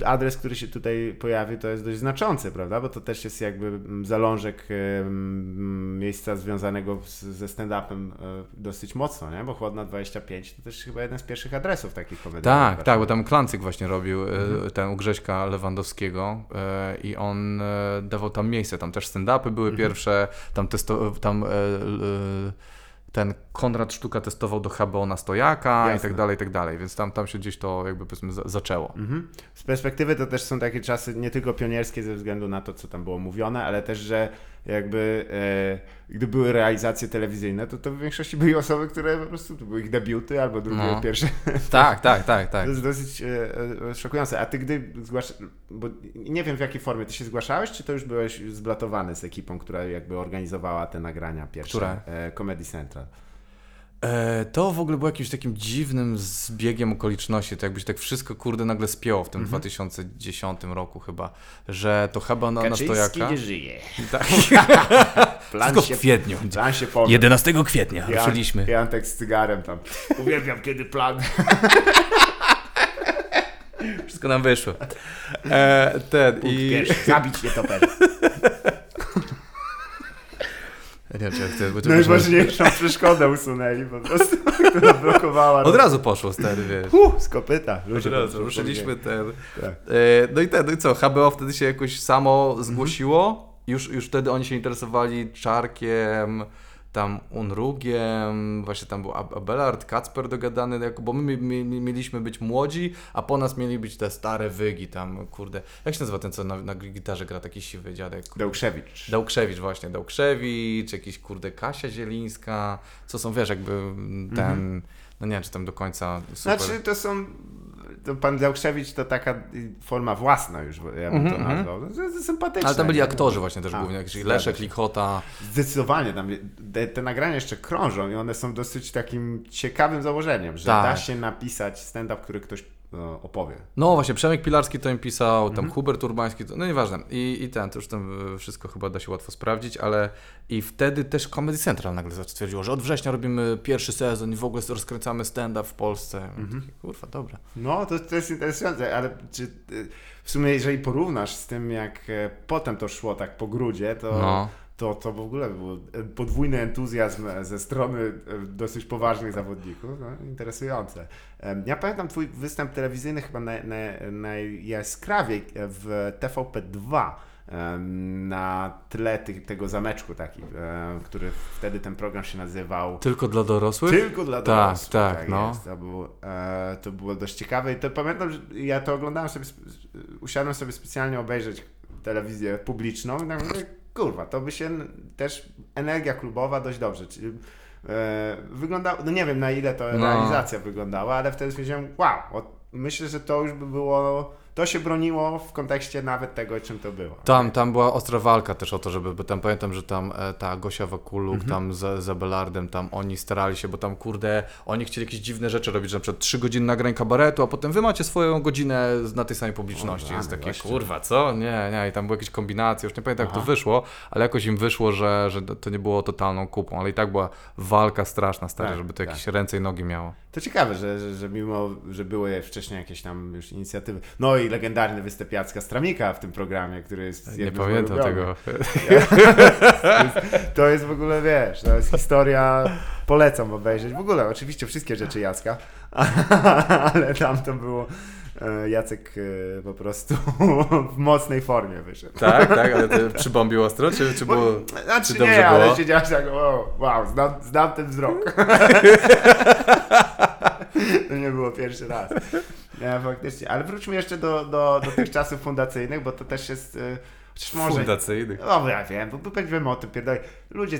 y, adres, który się tutaj pojawił, to jest dość znaczący, prawda? Bo to też jest jakby mm, zalążek y, mm, miejsca związanego z, ze stand-upem y, dosyć mocno, nie? Bo Chłodna 25 to też chyba jeden z pierwszych adresów takich komedii. Tak, tak, bo tam Klancyk właśnie robił e, ten u Grześka Lewandowskiego i on dawał tam miejsce, tam też stand-upy były pierwsze, tam, testo, tam ten Konrad Sztuka testował do HBO na stojaka i Jasne. tak dalej, i tak dalej, więc tam, tam się gdzieś to jakby powiedzmy za- zaczęło. Mhm. Z perspektywy to też są takie czasy nie tylko pionierskie ze względu na to, co tam było mówione, ale też, że jakby e, gdy były realizacje telewizyjne, to to w większości były osoby, które po prostu to były ich debiuty albo drugie, No. pierwsze. Tak, tak, tak, tak. To jest dosyć e, e, szokujące. A ty gdy zgłasz... bo nie wiem w jakiej formie, ty się zgłaszałeś, czy to już byłeś zblatowany z ekipą, która jakby organizowała te nagrania pierwsze? Które? E, Comedy Central. E, to w ogóle było jakimś takim dziwnym zbiegiem okoliczności, to jakbyś tak wszystko kurde nagle spięło w tym 2010 roku chyba, że to chyba na, na stojaka. żyje. Tak. Plan się, w kwietniu. plan się powie. 11 kwietnia Ja- ruszyliśmy. Jantek z cygarem tam. Uwielbiam kiedy plan. Wszystko nam wyszło. E, ten i... Pierwszy, zabić nietoperza. Nie wiem, czy ja chcę, bo to Najważniejszą przeszkodę usunęli po prostu, która blokowała. Od razu poszło stary, wiesz. Uh, z kopyta. Od razu ruszyliśmy ten... Tak. E, no i ten, no i co, HBO wtedy się jakoś samo zgłosiło. Już, już wtedy oni się interesowali Czarkiem, tam Unrugiem, właśnie tam był Ab- Abelard, Kacper dogadany, jako, bo my mi, mi, mi- mieliśmy być młodzi, a po nas mieli być te stare wygi tam, kurde. Jak się nazywa ten, co na, na gitarze gra, taki siwy dziadek? Dełkrzewicz. Dałkrzewicz właśnie, Dałkrzewicz, jakiś kurde Kasia Zielińska, co są, wiesz, jakby ten, no nie wiem, czy tam do końca super. Mhm. Znaczy to są... To pan Dełkrzewicz to taka forma własna już, ja bym to Mhm, nazwał. To jest sympatyczne. Ale tam byli aktorzy właśnie też A, głównie, jakiś zgadza Leszek. Lichota. Zdecydowanie, tam te, te nagrania jeszcze krążą i one są dosyć takim ciekawym założeniem, że Tak. da się napisać stand-up, który ktoś opowie. No właśnie, Przemek Pilarski to im pisał, Mhm. tam Hubert Urbański, to, no nieważne. I, I ten, to już tam e, wszystko chyba da się łatwo sprawdzić, ale i wtedy też Comedy Central nagle stwierdziło, że od września robimy pierwszy sezon i w ogóle rozkręcamy stand-up w Polsce. Mhm. Takie, Kurwa, dobra. No, to, to jest interesujące, ale czy y, w sumie jeżeli porównasz z tym, jak e, potem to szło tak po grudzie, to, No. To, to w ogóle był e, podwójny entuzjazm e, ze strony e, dosyć poważnych zawodników. No, interesujące. Ja pamiętam twój występ telewizyjny chyba naj, naj, najjaskrawiej w TVP2 em, na tle tych, tego zameczku taki, em, który wtedy ten program się nazywał Tylko dla dorosłych? tylko dla Tak, dorosłych. tak, no. Jest. To, było, e, to było dość ciekawe i to pamiętam, że ja to oglądałem sobie, usiadłem sobie specjalnie obejrzeć telewizję publiczną i tak kurwa, to by się też energia klubowa dość dobrze. Czyli, e, wyglądało, no nie wiem na ile to No. realizacja wyglądała, ale wtedy stwierdziłem, wow, o, myślę, że to już by było, to się broniło w kontekście nawet tego, czym to było. Tam, tam była ostra walka też o to, żeby, bo tam pamiętam, że tam e, ta Gosia Wakuluk, Mhm. tam z, z Abelardem, tam oni starali się, bo tam kurde, oni chcieli jakieś dziwne rzeczy robić, że na przykład trzy godziny nagrań kabaretu, a potem wy macie swoją godzinę na tej samej publiczności. O, Jest takie, goście. kurwa, co? Nie, nie, i tam były jakieś kombinacje, już nie pamiętam jak to Aha. wyszło, ale jakoś im wyszło, że, że to nie było totalną kupą, ale i tak była walka straszna, stary, Tak, żeby to tak. jakieś ręce i nogi miało. To ciekawe, że, że, że mimo, że były wcześniej jakieś tam już inicjatywy. No i i legendarny występ Jacka Stramika w tym programie, który jest Nie pamiętam tego. ulubionych. To jest w ogóle, wiesz, to jest historia, polecam obejrzeć. W ogóle, oczywiście wszystkie rzeczy Jacka, ale tam to było, e, Jacek e, po prostu w mocnej formie wyszedł. Tak, tak, ale to przybombił ostro, czy, czy było... Znaczy czy dobrze nie, ale było? siedziałeś tak, o, wow, znam, znam ten wzrok. To nie było pierwszy raz. Nie, faktycznie. Ale wróćmy jeszcze do, do, do tych czasów fundacyjnych, bo to też jest... e, Chociaż może... Fundacyjny. No ja wiem, bo będziemy o tym pierdolać. Ludzie,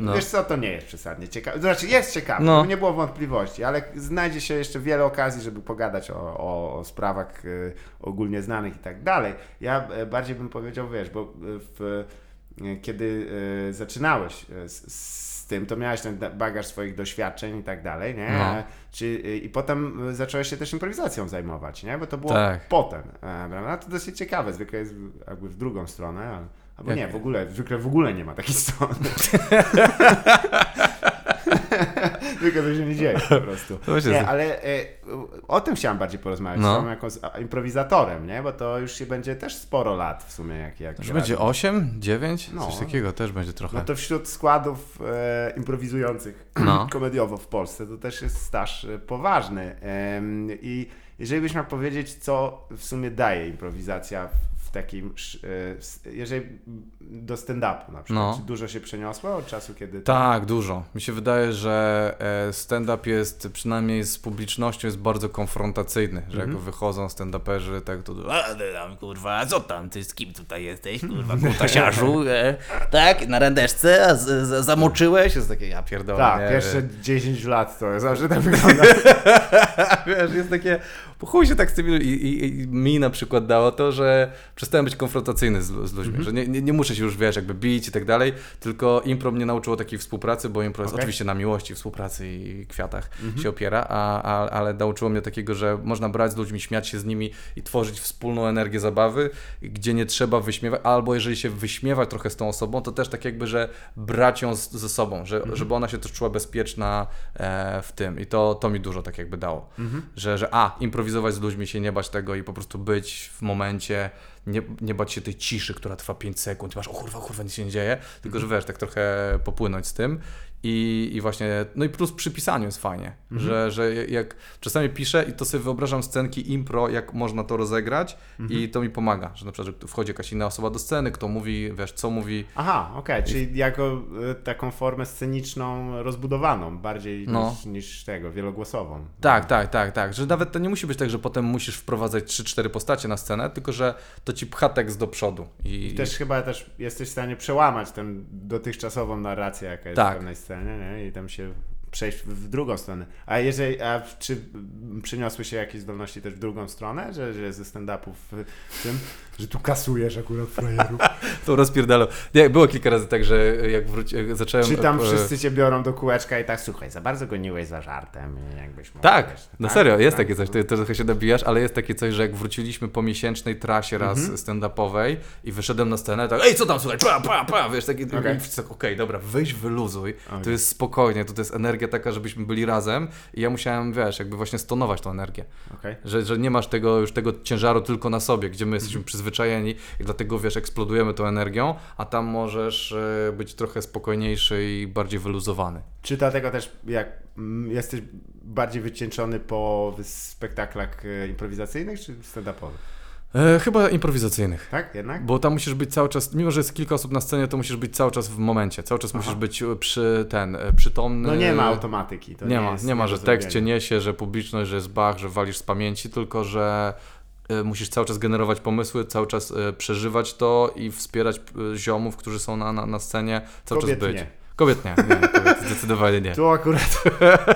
No. wiesz co, to nie jest przesadnie ciekawe. Znaczy jest ciekawe, No. bo nie było wątpliwości, ale znajdzie się jeszcze wiele okazji, żeby pogadać o, o, o sprawach y, ogólnie znanych i tak dalej. Ja e, bardziej bym powiedział, wiesz, bo w, kiedy zaczynałeś e, z, z tym, to miałeś ten bagaż swoich doświadczeń i tak dalej, nie? No. Czy, y, I potem zacząłeś się też improwizacją zajmować, nie? Bo to było Tak. potem, e, prawda? To dosyć ciekawe, zwykle jest jakby w drugą stronę, ale, albo nie, w ogóle, zwykle w ogóle nie ma takiej strony. Tylko to się nie dzieje po prostu. Nie, ale e, o tym chciałem bardziej porozmawiać No. z jako z improwizatorem, nie? Bo to już się będzie też sporo lat w sumie, jak, jak Już będzie 8, 9? No. Coś takiego też będzie trochę. no to wśród składów e, improwizujących No. komediowo w Polsce to też jest staż e, poważny. Em, I jeżeli byś miał powiedzieć, co w sumie daje improwizacja takim, e, jeżeli do stand-upu na przykład, No. czy dużo się przeniosło od czasu, kiedy... Tak, dużo. Mi się wydaje, że e, stand-up jest, przynajmniej z publicznością, jest bardzo konfrontacyjny, że Mhm. jak wychodzą stand-uperzy, tak to... A tam kurwa, a co tam, ty z kim tutaj jesteś, kurwa, kutasiarzu, e, tak, na randeczce, a z, z, zamoczyłeś? Jest takie, ja pierdolę, tak, nie, pierwsze 10 lat to zawsze tak wygląda. Wiesz, jest takie, po chuj się tak z tymi, i, i, i mi na przykład dało to, że przestałem być konfrontacyjny z, z ludźmi, Mhm. że nie, nie, nie muszę się już, wiesz, jakby bić i tak dalej, tylko impro mnie nauczyło takiej współpracy, bo impro jest Okej. oczywiście na miłości, współpracy i kwiatach Mhm. się opiera, a, a, ale nauczyło mnie takiego, że można brać z ludźmi, śmiać się z nimi i tworzyć wspólną energię zabawy, gdzie nie trzeba wyśmiewać, albo jeżeli się wyśmiewać trochę z tą osobą, to też tak jakby, że brać ją z, ze sobą, że, Mhm. żeby ona się też czuła bezpieczna e, w tym i to, to mi dużo tak jakby dało, Mhm. że, że a, improwizować z ludźmi, się nie bać tego i po prostu być w momencie, nie, nie bać się tej ciszy, która trwa 5 sekund, masz o kurwa, kurwa, nic się nie dzieje, tylko że wiesz, tak trochę popłynąć z tym i, i właśnie, no i plus przy pisaniu jest fajnie, że, że jak czasami piszę i to sobie wyobrażam scenki impro, jak można to rozegrać i to mi pomaga, że na przykład, że wchodzi jakaś inna osoba do sceny, kto mówi, wiesz, co mówi, Aha, okej, czyli jako e, taką formę sceniczną rozbudowaną, bardziej No. niż, niż tego, wielogłosową. Tak, tak, tak, tak. Że nawet to nie musi być tak, że potem musisz wprowadzać 3-4 postacie na scenę, tylko że to ci pcha tekst do przodu. I, I też chyba też jesteś w stanie przełamać tę dotychczasową narrację, jaka jest Tak. w pewnej scenie, nie? i tam się przejść w, drugą stronę. A jeżeli, a czy przyniosły się jakieś zdolności też w drugą stronę, że, że ze stand-upów w tym, że tu kasujesz akurat frajerów? to rozpierdalo. Nie, było kilka razy tak, że jak wróci, jak zacząłem... Czy tam e, wszyscy cię biorą do kółeczka i tak, słuchaj, za bardzo goniłeś za żartem jakbyś mógł... Tak, wiesz, no tak? serio, jest Tak. takie coś, ty, ty trochę się dobijasz, ale jest takie coś, że jak wróciliśmy po miesięcznej trasie raz Mhm. stand-upowej i wyszedłem na scenę, tak, ej, co tam, słuchaj, pa, pa, pa, wiesz, taki, Okej. okej, okay, dobra, weź wyluzuj, Okej. to jest spokojnie, to, to jest energia taka, żebyśmy byli razem i ja musiałem, wiesz, jakby właśnie stonować tą energię. Okej. Że, że nie masz tego już tego ciężaru tylko na sobie, gdzie my Mhm. jesteśmy przyzwyczajeni i dlatego wiesz, eksplodujemy tą energią, a tam możesz e, być trochę spokojniejszy i bardziej wyluzowany. Czy dlatego też jak mm, jesteś bardziej wycieńczony po spektaklach e, improwizacyjnych czy stand-upowych? E, chyba improwizacyjnych. Tak, jednak? Bo tam musisz być cały czas, mimo że jest kilka osób na scenie, to musisz być cały czas w momencie, cały czas Aha. musisz być e, przy ten, przytomny. No nie ma automatyki. To nie, ma, jest nie ma, że tekst cię niesie, że publiczność, że jest bach, że walisz z pamięci, tylko że musisz cały czas generować pomysły, cały czas e, przeżywać to i wspierać e, ziomów, którzy są na, na, na scenie, cały Kobiet czas być. nie. Kobiet nie, nie kobiet zdecydowanie nie. Tu akurat,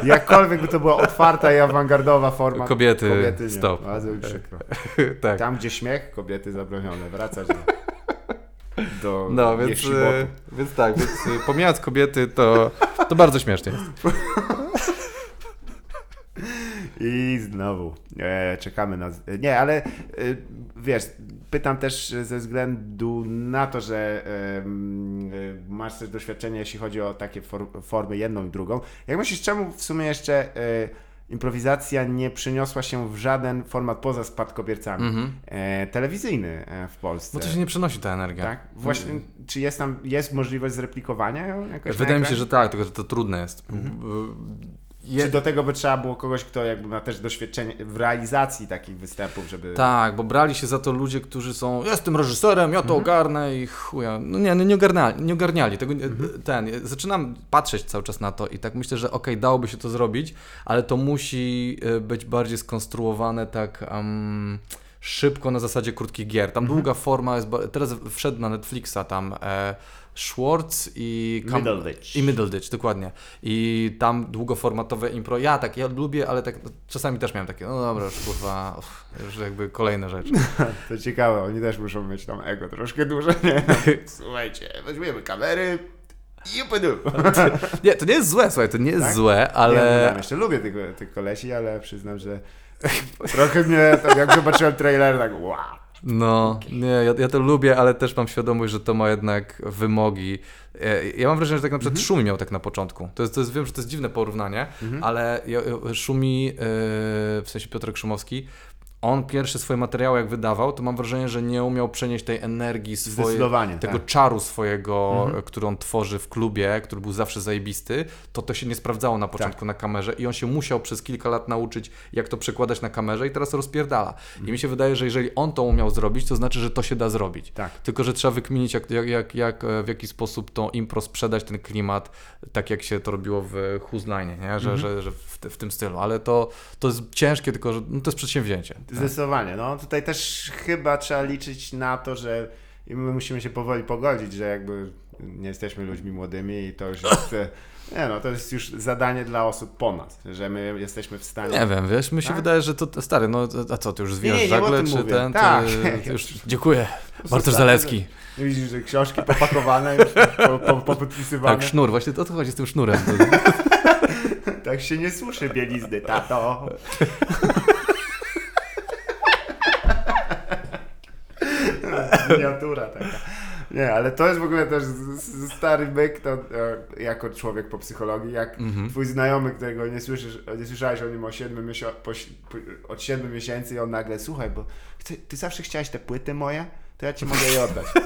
jakkolwiek by to była otwarta i awangardowa forma. Kobiety, kobiety nie. stop. Bardzo mi przykro. tak. Tam, gdzie śmiech, kobiety zabronione. Wracać do, do No, więc, e, więc tak, więc e, pomijając kobiety, to, to bardzo śmiesznie jest. I znowu e, czekamy na. Nie, ale e, wiesz, pytam też ze względu na to, że e, e, masz też doświadczenie, jeśli chodzi o takie for, formy, jedną i drugą. Jak myślisz, czemu w sumie jeszcze. E, improwizacja nie przyniosła się w żaden format poza spadkobiercami. Mhm. E, telewizyjny e, w Polsce. Bo to się nie przenosi ta energia. Tak? Właśnie, czy jest tam, jest możliwość zreplikowania jakoś Wydaje mi się, że tak, tylko że to trudne jest. Je... Czy do tego by trzeba było kogoś, kto jakby ma też doświadczenie w realizacji takich występów, żeby... Tak, bo brali się za to ludzie, którzy są, jestem reżyserem, ja to ogarnę i chuja. No nie, no nie ogarniali, nie ogarniali tego. nie- Ten, zaczynam patrzeć cały czas na to i tak myślę, że okej, dałoby się to zrobić, ale to musi e, być bardziej skonstruowane tak em, szybko na zasadzie krótkich gier. Tam długa forma jest, teraz wszedł na Netflixa tam e, Schwartz i... Kam- Middleditch. I Middleditch, dokładnie. I tam długoformatowe impro. Ja tak, ja lubię, ale tak no, czasami też miałem takie, no dobra, już kurwa, uff, już jakby kolejne rzeczy. To ciekawe, oni też muszą mieć tam ego troszkę duże, nie? Słuchajcie, weźmiemy kamery i opydu. Nie, to nie jest złe, słuchaj, to nie jest Tak? złe, Nie, ale... ja jeszcze lubię tych, tych kolesi, ale przyznam, że trochę mnie, tak jak zobaczyłem trailer, tak wow. No, nie, ja, ja to lubię, ale też mam świadomość, że to ma jednak wymogi. Ja mam wrażenie, że tak na przykład Szumi miał tak na początku. To jest, to jest, wiem, że to jest dziwne porównanie, ale ja- ja- Szumi, e, w sensie Piotrek Szumowski, on pierwsze swoje materiały jak wydawał, to mam wrażenie, że nie umiał przenieść tej energii swojej, tego tak. czaru swojego, e, który on tworzy w klubie, który był zawsze zajebisty, to to się nie sprawdzało na początku na kamerze i on się musiał przez kilka lat nauczyć, jak to przekładać na kamerze i teraz rozpierdala. I mi się wydaje, że jeżeli on to umiał zrobić, to znaczy, że to się da zrobić. Tak. Tylko, że trzeba wykminić, jak, jak, jak, jak, e, w jaki sposób to impro sprzedać, ten klimat, tak jak się to robiło w Who's Line, nie? Że, że, że w, w tym stylu. Ale to, to jest ciężkie, tylko że no, to jest przedsięwzięcie. Zdecydowanie, no tutaj też chyba trzeba liczyć na to, że i my musimy się powoli pogodzić, że jakby nie jesteśmy ludźmi młodymi i to już jest, nie no, to jest już zadanie dla osób po nas, że my jesteśmy w stanie... Nie wiem, wiesz, mi się Tak? wydaje, że to, stary, no a co, ty już zwijasz żagle, czy mówię. ten, Tak. ty, już, dziękuję, Bartosz że- Widzisz, że książki popakowane, już po, po, popodpisywane. Tak, sznur, właśnie o to chodzi z tym sznurem. Tak się nie słyszy bielizny, tato. Miniatura taka. Nie, ale to jest w ogóle też stary byk, to e, jako człowiek po psychologii, jak twój znajomy, którego nie słyszysz, nie słyszałeś o nim o 7 miesio- po, po, od 7 miesięcy i on nagle, słuchaj, bo chcę, ty zawsze chciałeś te płyty moje, to ja ci mogę je oddać.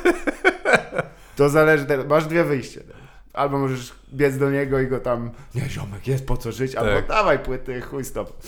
To zależy, masz dwie wyjścia. Albo możesz biec do niego i go tam, nie ziomek, jest po co żyć, albo Tak. dawaj płyty, chuj stop.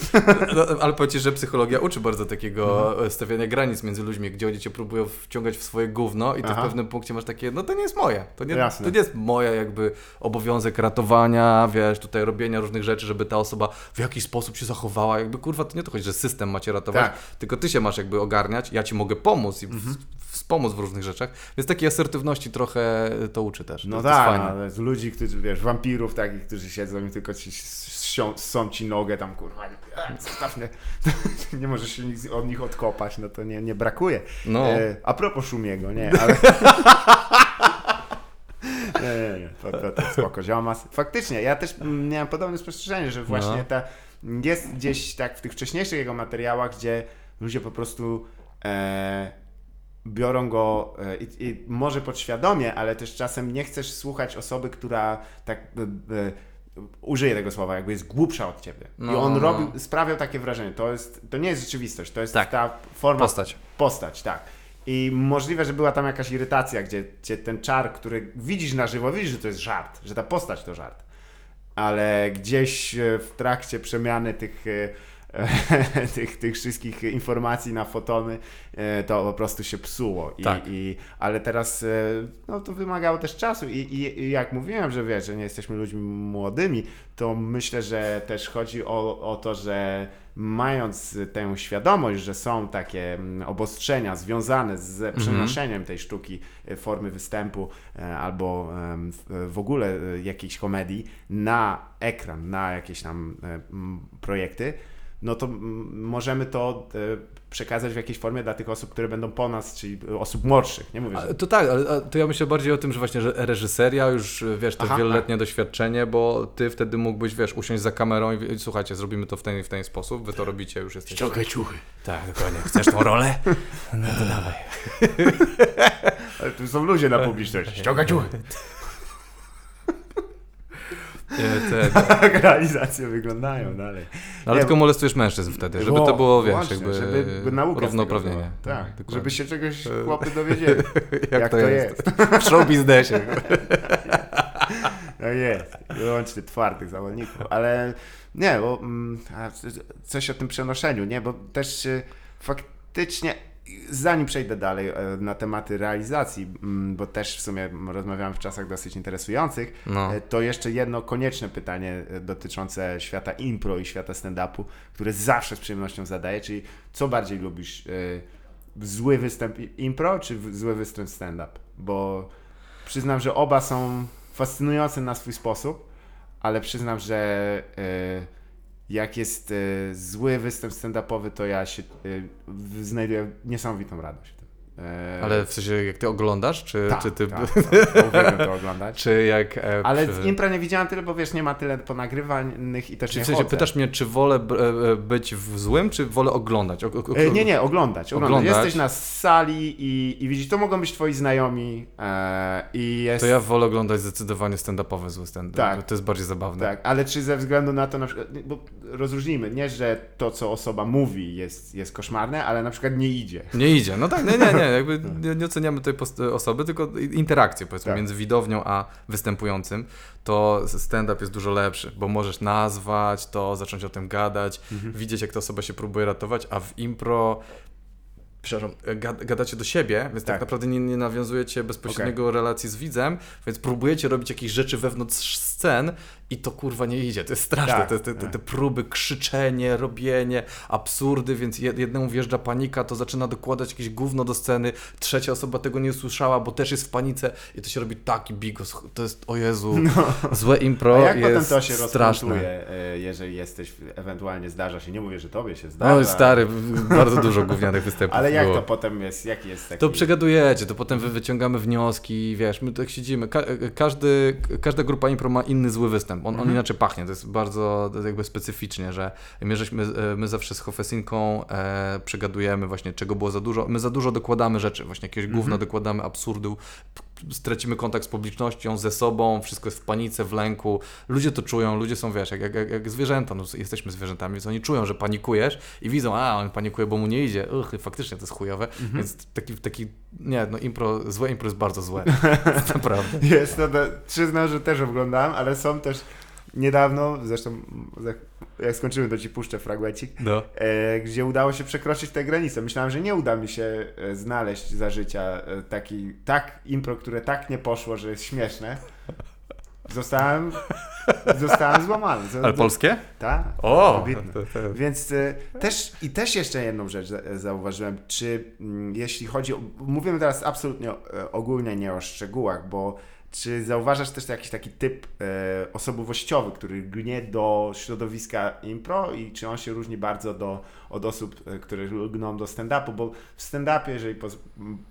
No, ale powiem że psychologia uczy bardzo takiego e, stawiania granic między ludźmi, gdzie oni cię próbują wciągać w swoje gówno i ty Aha. w pewnym punkcie masz takie, no to nie jest moje. To nie, Jasne. to nie jest moja jakby obowiązek ratowania, wiesz, tutaj robienia różnych rzeczy, żeby ta osoba w jakiś sposób się zachowała. Jakby kurwa, to nie to chodzi, że system macie ratować, Tak. tylko ty się masz jakby ogarniać, ja ci mogę pomóc i w, wspomóc w różnych rzeczach. Więc takiej asertywności trochę to uczy też. No to, tak, fajne. no, ale z ludzi, którzy, wiesz, wampirów takich, którzy siedzą i tylko ci ssą ci nogę tam, kurwa, zostaw mnie. nie możesz się nic od nich odkopać, no to nie, nie brakuje. No. E, a propos Szumiego, nie, ale... Nie, nie, nie, to, to, to spoko, ziomas. Faktycznie, ja też miałem podobne spostrzeżenie, że właśnie No. ta, jest gdzieś tak w tych wcześniejszych jego materiałach, gdzie ludzie po prostu e, biorą go e, i, i może podświadomie, ale też czasem nie chcesz słuchać osoby, która tak e, e, użyję tego słowa, jakby jest głupsza od ciebie. I No, on no. robił, sprawiał takie wrażenie. To, jest, to nie jest rzeczywistość, to jest Tak. ta forma Postać. Postać, tak. I możliwe, że była tam jakaś irytacja, gdzie, gdzie ten czar, który widzisz na żywo, widzisz, że to jest żart, że ta postać to żart. Ale gdzieś w trakcie przemiany tych, tych, tych wszystkich informacji na fotony, e, to po prostu się psuło. I, Tak. i, ale teraz e, no, to wymagało też czasu. I, i, I jak mówiłem, że wiesz, że nie jesteśmy ludźmi młodymi, to myślę, że też chodzi o, o to, że mając tę świadomość, że są takie mm, obostrzenia związane z przenoszeniem tej sztuki, e, formy występu albo w- ogóle jakiejś komedii na ekran, na jakieś tam projekty, no to możemy to e, przekazać w jakiejś formie dla tych osób, które będą po nas, czyli osób młodszych. Nie mówię, że To tak, ale to ja myślę bardziej o tym, że właśnie że reżyseria, już wiesz, to Aha, wieloletnie doświadczenie, bo ty wtedy mógłbyś, wiesz, usiąść za kamerą i, słuchajcie, zrobimy to w ten, w ten sposób, wy to robicie, już jesteście. Ściągaj ciuchy. Tak, dokładnie. Chcesz tą rolę? No to dawaj. Ale tu są ludzie na publiczność. Ściągać ciuchy. Nie, te, Tak realizacje wyglądają dalej. No, ale Nie, tylko molestujesz mężczyzn wtedy, żeby to było, wiesz, właśnie, jakby żeby tego równouprawnienie. Tak, dokładnie. żeby się czegoś chłopy dowiedzieli. jak, jak to, to jest. w show biznesie. No jest, wyłącznie twardych zawodników, ale nie, bo mm, coś o tym przenoszeniu, nie, bo też faktycznie, zanim przejdę dalej e, na tematy realizacji, mm, bo też w sumie rozmawiałem w czasach dosyć interesujących, No. e, to jeszcze jedno konieczne pytanie e, dotyczące świata impro i świata stand-upu, które zawsze z przyjemnością zadaję, czyli co bardziej lubisz, zły występ impro czy zły występ stand-up? Bo przyznam, że oba są fascynujące na swój sposób, ale przyznam, że jak jest e, zły występ stand-upowy, to ja się e, znajduję niesamowitą radość Ale w sensie, jak ty oglądasz, czy, tak, czy ty... tak, tak, uwielbiam to oglądać. Czy jak... E, Ale z impra nie widziałem tyle, bo wiesz, nie ma tyle ponagrywanych i też Czy nie w sensie chodzę. pytasz mnie, czy wolę b- e, być w złym, czy wolę oglądać? O, o, E, Nie, nie, oglądać, oglądać. Jesteś na sali i, i widzisz, to mogą być twoi znajomi e, i jest... To ja wolę oglądać zdecydowanie stand-upowe zły stand Tak. To jest bardziej zabawne. Tak, ale czy ze względu na to, na przykład, bo rozróżnijmy, nie, że to, co osoba mówi jest, jest koszmarne, ale na przykład nie idzie. Nie idzie. No tak, nie, nie, nie. Jakby nie, nie oceniamy tej osoby, tylko interakcję powiedzmy Tak. między widownią a występującym. To stand-up jest dużo lepszy, bo możesz nazwać to, zacząć o tym gadać, Mhm. widzieć jak ta osoba się próbuje ratować, a w impro przepraszam, gad- gadacie do siebie, więc tak, Tak. naprawdę nie, nie nawiązujecie bezpośredniego relacji z widzem, więc próbujecie robić jakieś rzeczy wewnątrz scen i to kurwa nie idzie. To jest straszne. Tak, te, te, te, tak. te próby, krzyczenie, robienie, absurdy, więc jed- jednemu wjeżdża panika, to zaczyna dokładać jakieś gówno do sceny, trzecia osoba tego nie usłyszała, bo też jest w panice i to się robi taki bigos. To jest, o Jezu, złe impro No. A jak jest potem to się straszne. e, jeżeli jesteś, ewentualnie zdarza się, nie mówię, że tobie się zdarza. No stary, bardzo dużo gównianych występów Ale jak było. to potem jest, jaki jest taki... To przegadujecie, to potem wy wyciągamy wnioski, wiesz, my tak siedzimy. Ka każdy, każda grupa impro ma inny zły występ. On, Mhm. on inaczej pachnie, to jest bardzo jakby specyficznie, że my, żeśmy, e, my zawsze z Hofesinką e, przegadujemy właśnie, czego było za dużo. My za dużo dokładamy rzeczy, właśnie jakiegoś Mhm. gówna dokładamy, absurdu, stracimy kontakt z publicznością, ze sobą, wszystko jest w panice, w lęku. Ludzie to czują, ludzie są, wiesz, jak, jak, jak, zwierzęta, no, jesteśmy zwierzętami, więc oni czują, że panikujesz i widzą, a on panikuje, bo mu nie idzie. Uch, faktycznie to jest chujowe, Mhm. więc taki, taki, nie, no impro, złe impro jest bardzo złe, naprawdę. Jest, no to przyznam, że też oglądałem, ale są też niedawno, zresztą jak skończymy, to ci puszczę fragmencik, No. e, gdzie udało się przekroczyć tę granicę. Myślałem, że nie uda mi się e, znaleźć za życia e, taki, tak impro, które tak nie poszło, że jest śmieszne. Zostałem, zostałem złamany. Ale polskie? Tak. O! wybitne. To, to, Więc e, też i też jeszcze jedną rzecz za, zauważyłem, czy mm, jeśli chodzi o, mówimy teraz absolutnie ogólnie, nie o szczegółach, bo czy zauważasz też jakiś taki typ e, osobowościowy, który gnie do środowiska impro i czy on się różni bardzo do, od osób, e, które lgną do stand-upu, bo w stand-upie, jeżeli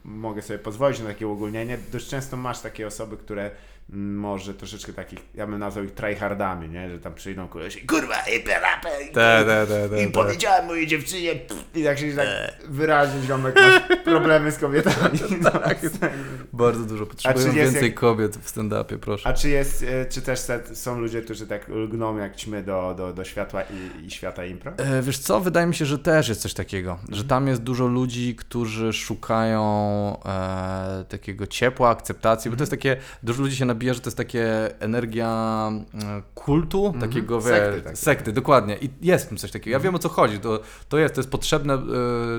mogę sobie pozwolić na takie uogólnienie, dość często masz takie osoby, które może troszeczkę takich, ja bym nazwał ich tryhardami, nie? Że tam przyjdą koleś i kurwa, i rapę, i, te, te, te, te, i te. powiedziałem mojej dziewczynie pff, i tak się tak wyraźnie ziomek masz problemy z kobietami. No, tak. Bardzo dużo potrzebują jest więcej jak- kobiet w stand-upie, proszę. A czy jest, e, czy też te- są ludzie, którzy tak lgną jak ćmy do, do, do światła i, i świata impro? E, Wiesz co, wydaje mi się, że też jest coś takiego, że tam jest dużo ludzi, którzy szukają e, takiego ciepła, akceptacji, bo to jest takie, dużo ludzi się nabija, że to jest takie energia e, kultu, takiego, wie, Sekty sekty, dokładnie. I jest w tym coś takiego. Ja wiem o co chodzi, to, to jest, to jest potrzebne e,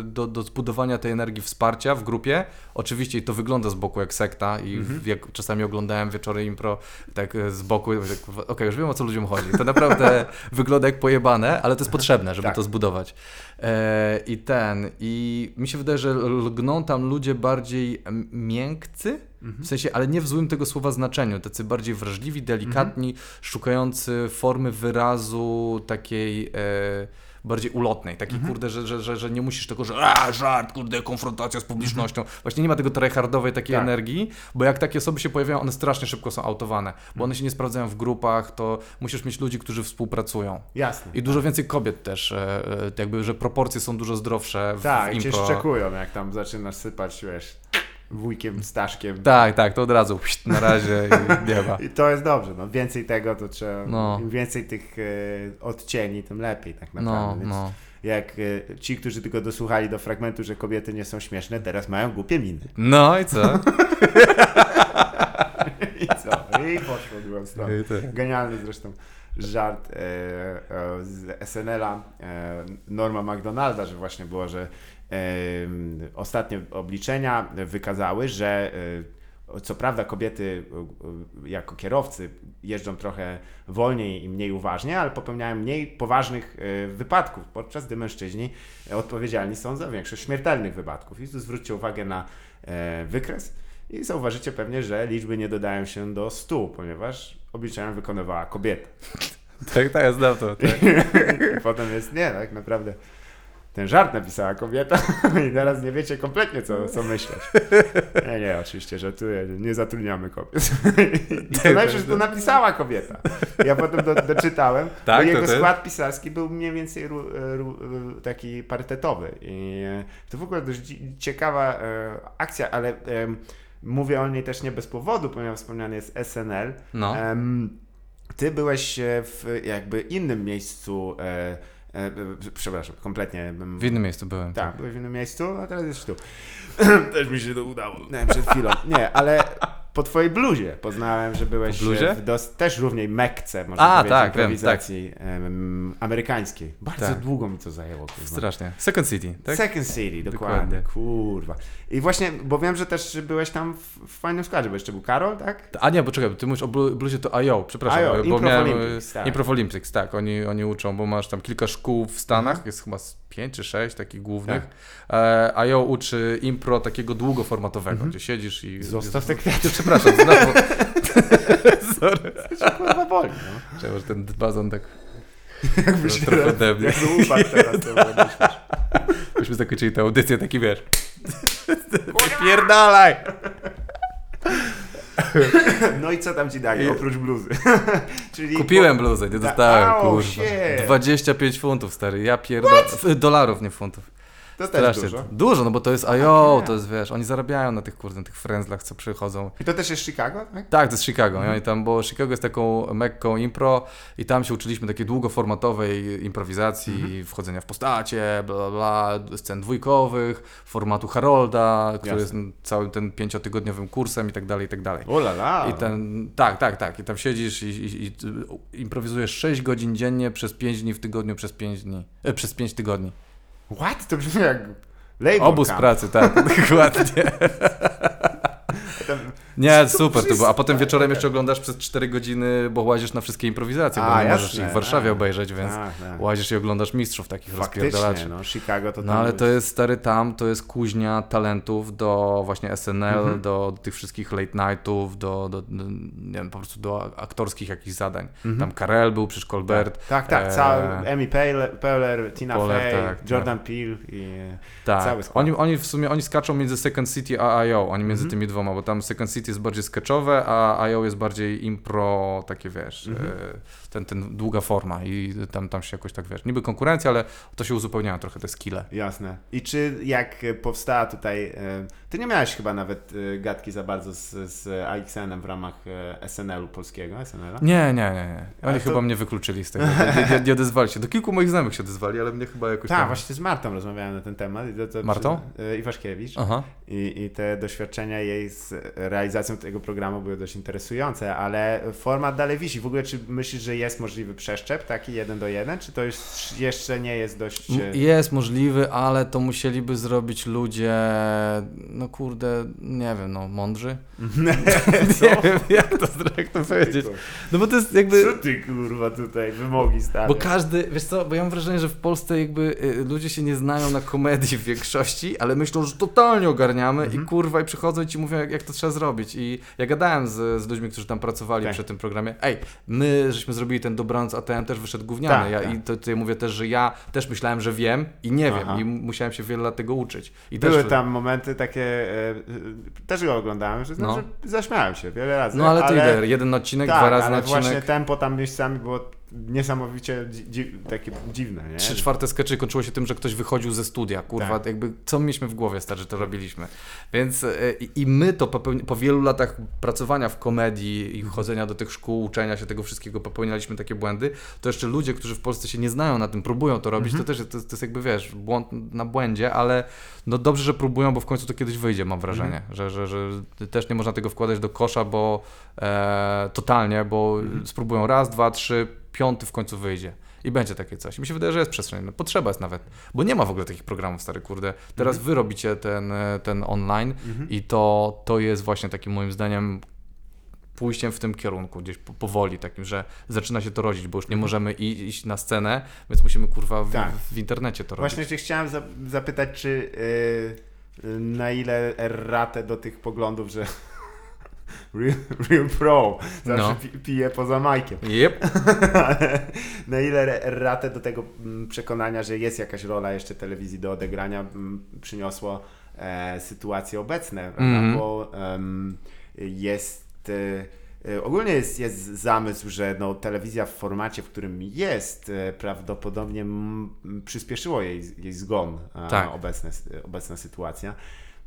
do, do zbudowania tej energii wsparcia w grupie, oczywiście to wygląda z boku jak sekta i w- jak czasami oglądałem wieczory impro tak e, z boku, okej, już wiem o co ludziom chodzi, to naprawdę wygląda jak pojebane, ale to jest potrzebne, żeby Tak. to zbudować. E, I ten, i mi się wydaje, że lgną tam ludzie bardziej m- miękcy, w sensie, ale nie w złym tego słowa znaczeniu, tacy bardziej wrażliwi, delikatni, szukający formy wyrazu takiej... E, bardziej ulotnej, takiej kurde, że, że, że, że nie musisz tego, że a, żart, kurde, konfrontacja z publicznością. Właśnie nie ma tego tryhardowej takiej Tak. energii, bo jak takie osoby się pojawiają, one strasznie szybko są autowane, bo one się nie sprawdzają w grupach, to musisz mieć ludzi, którzy współpracują. Jasne. I dużo więcej kobiet też, e, e, jakby, że proporcje są dużo zdrowsze w, Tak, i cię szczekują, jak tam zaczynasz sypać, wiesz, wujkiem Staszkiem. Tak, tak, to od razu na razie i nie ma. I to jest dobrze, no więcej tego to trzeba, No. im więcej tych e, odcieni, tym lepiej tak naprawdę. No, Więc no. Jak e, ci, którzy tylko dosłuchali do fragmentu, że kobiety nie są śmieszne, teraz mają głupie miny. No i co? I co? I poszło drugą stronę. Tak. Genialny zresztą żart e, e, z SNL-a e, Norma McDonalda, że właśnie było, że ostatnie obliczenia wykazały, że e, co prawda kobiety e, jako kierowcy jeżdżą trochę wolniej i mniej uważnie, ale popełniają mniej poważnych e, wypadków, podczas gdy mężczyźni odpowiedzialni są za większość śmiertelnych wypadków. I tu zwróćcie uwagę na wykres i zauważycie pewnie, że liczby nie dodają się do 100, ponieważ obliczenia wykonywała kobieta. Tak, tak, znam to. Tak. Potem jest, nie, tak naprawdę ten żart napisała kobieta i teraz nie wiecie kompletnie, co, co myśleć. Nie, nie, oczywiście, że tu nie zatrudniamy kobiet. I to najpierw, że to napisała kobieta. Ja potem do, doczytałem, Tak, bo jego skład pisarski był mniej więcej ru, ru, taki parytetowy. I e, to w ogóle dość ciekawa e, akcja, ale mówię o niej też nie bez powodu, ponieważ wspomniany jest SNL. No. Ty byłeś e, w jakby innym miejscu, e, e, e, przepraszam, kompletnie. W innym miejscu byłem. tak, byłeś w innym miejscu, a teraz jest tu. Też mi się to udało. Nie, przed chwilą. Nie, ale po twojej bluzie poznałem, że byłeś Po bluzie? w dos- też równej Mekce, można A, powiedzieć, tak, wiem, improwizacji em, amerykańskiej. Bardzo Tak. długo mi to zajęło. kurwa. Strasznie. Second City, tak? Second City, dokładnie. Dokładnie. Kurwa. I właśnie, bo wiem, że też byłeś tam w, w fajnym składzie, bo jeszcze był Karol, tak? A nie, bo czekaj, ty mówisz o blu- bluzie to IO, przepraszam. IO, bo Improv miałem, Olympics, tak. Improv Olympics, tak, oni, oni uczą, bo masz tam kilka szkół w Stanach, jest chyba pięć czy sześć takich głównych. E, IO uczy impro takiego długoformatowego, gdzie siedzisz i... Zostaw te kwiaty, Przepraszam, znowu. Sorry. kurwa boli, no. Czemu, że ten bazon tak... Jakbyś trochę teraz, upadł teraz, to. Myśmy zakończyli tę audycję, taki wiesz... Pierdalaj! No i co tam ci I- oprócz bluzy? Czyli Kupiłem bluzę, nie dostałem, kurwa. shit. 25 funtów, stary, ja pierdolę. Dolarów, nie funtów. To też Strasznie. dużo. Dużo, no bo to jest IO, to jest, wiesz, oni zarabiają na tych, kurde, tych frędzlach, co przychodzą. I to też jest Chicago, tak? Tak, to jest Chicago. Mhm. I tam, bo Chicago jest taką mekką impro i tam się uczyliśmy takiej długoformatowej improwizacji, Mhm. wchodzenia w postacie, bla, bla, bla, scen dwójkowych, formatu Harolda, który Jasne. jest całym ten pięciotygodniowym kursem i tak dalej, i tak dalej. O la la. I ten, tak, tak, tak. I tam siedzisz i, i, i improwizujesz 6 godzin dziennie przez 5 dni w tygodniu, przez 5 dni, e, przez 5 tygodni. What? To brzmi jak labor Obóz camp. pracy, tak, dokładnie. Tam- Nie, super to było. A potem wieczorem jeszcze oglądasz przez 4 godziny, bo łazisz na wszystkie improwizacje, bo A, nie możesz jasne, ich w Warszawie a. obejrzeć, więc Tak, tak. łazisz i oglądasz mistrzów takich rozpierdalaczy. no, Chicago to No ale to jest stary tam, to jest kuźnia talentów do właśnie SNL, Mhm. do tych wszystkich late nightów, do, do, do nie wiem, po prostu do aktorskich jakichś zadań. Mhm. Tam Karel był, przecież Colbert. Tak, tak, e, cały Emmy Poehler Tina Fey, tak, Jordan Peele i Tak. cały skład. Oni, oni w sumie oni skaczą między Second City a IO, oni między Mhm. tymi dwoma, bo tam Second City jest bardziej sketchowe, a IO jest bardziej impro, takie wiesz, Mhm. e, ten, ten długa forma i tam, tam się jakoś tak wiesz, niby konkurencja, ale to się uzupełniają trochę te skille. Jasne. I czy jak powstała tutaj, e, ty nie miałeś chyba nawet e, gadki za bardzo z, z AXN-em w ramach SNL-u polskiego, SNL-a? Nie, nie, nie, nie. Oni to- chyba mnie wykluczyli z tego. Nie, nie, nie odezwali się. Do kilku moich znajomych się odezwali, ale mnie chyba jakoś Tak, tam... właśnie z Martą rozmawiałem na ten temat. To, to Martą? Iwaszkiewicz. Aha. I, I te doświadczenia jej z realizacją tego programu były dość interesujące, ale format dalej wisi. W ogóle czy myślisz, że jest możliwy przeszczep taki jeden do jeden, czy to już jeszcze nie jest dość... E, Jest możliwy, ale to musieliby zrobić ludzie, no kurde, nie wiem, no mądrzy. Nie wiem, jak to, jak to powiedzieć. No bo to jest jakby... Co ty kurwa tutaj wymogi stare? Bo każdy, wiesz co, bo ja mam wrażenie, że w Polsce jakby y, ludzie się nie znają na komedii w większości, ale myślą, że totalnie ogarniamy Mhm. i kurwa i przychodzą i ci mówią, jak, jak to trzeba zrobić. I ja gadałem z, z ludźmi, którzy tam pracowali Tak. przy tym programie, ej, my żeśmy zrobili ten dobranoc, a ten też wyszedł gówniany. Tak, ja, tak. I to, ja mówię też, że ja też myślałem, że wiem i nie wiem Aha. i musiałem się wiele lat tego uczyć. I Były też, tam momenty takie, e, też go oglądałem, że, No. że zaśmiałem się wiele razy. No ale to ile? Jeden odcinek, tak, dwa razy ale odcinek. właśnie tempo tam miejscami było niesamowicie dzi- takie dziwne, nie? Trzy czwarte skeczy kończyło się tym, że ktoś wychodził ze studia, kurwa, Tak. jakby co mieliśmy w głowie, stary, że to robiliśmy. Więc e, i i my to popełni- po wielu latach pracowania w komedii i chodzenia do tych szkół, uczenia się tego wszystkiego, popełnialiśmy takie błędy, to jeszcze ludzie, którzy w Polsce się nie znają na tym, próbują to robić, to też to, jest- to jest jakby, wiesz, błąd na błędzie, ale no dobrze, że próbują, bo w końcu to kiedyś wyjdzie, mam wrażenie, że, że, że też nie można tego wkładać do kosza, bo e, totalnie, bo spróbują raz, dwa, trzy, piąty w końcu wyjdzie. I będzie takie coś. I mi się wydaje, że jest przestrzeń. No, potrzeba jest nawet. Bo nie ma w ogóle takich programów, stary kurde. Teraz wy robicie ten, e, ten online i to, to jest właśnie takim moim zdaniem pójściem w tym kierunku, gdzieś po, powoli takim, że zaczyna się to rodzić, bo już nie możemy i, iść na scenę, więc musimy kurwa w, Tak. w internecie to robić. Właśnie cię chciałem za- zapytać, czy yy, na ile ratę do tych poglądów, że Real, real Pro zawsze No. pi, pije poza Majkiem. Yep. Ale na ile ratę do tego mm, przekonania, że jest jakaś rola jeszcze telewizji do odegrania mm, przyniosło e, sytuacje obecne, prawda? Mhm. bo em, jest e, e, ogólnie jest, jest zamysł, że no, telewizja w formacie, w którym jest, e, prawdopodobnie mm, przyspieszyło jej, jej zgon a, Tak. obecne, obecna sytuacja.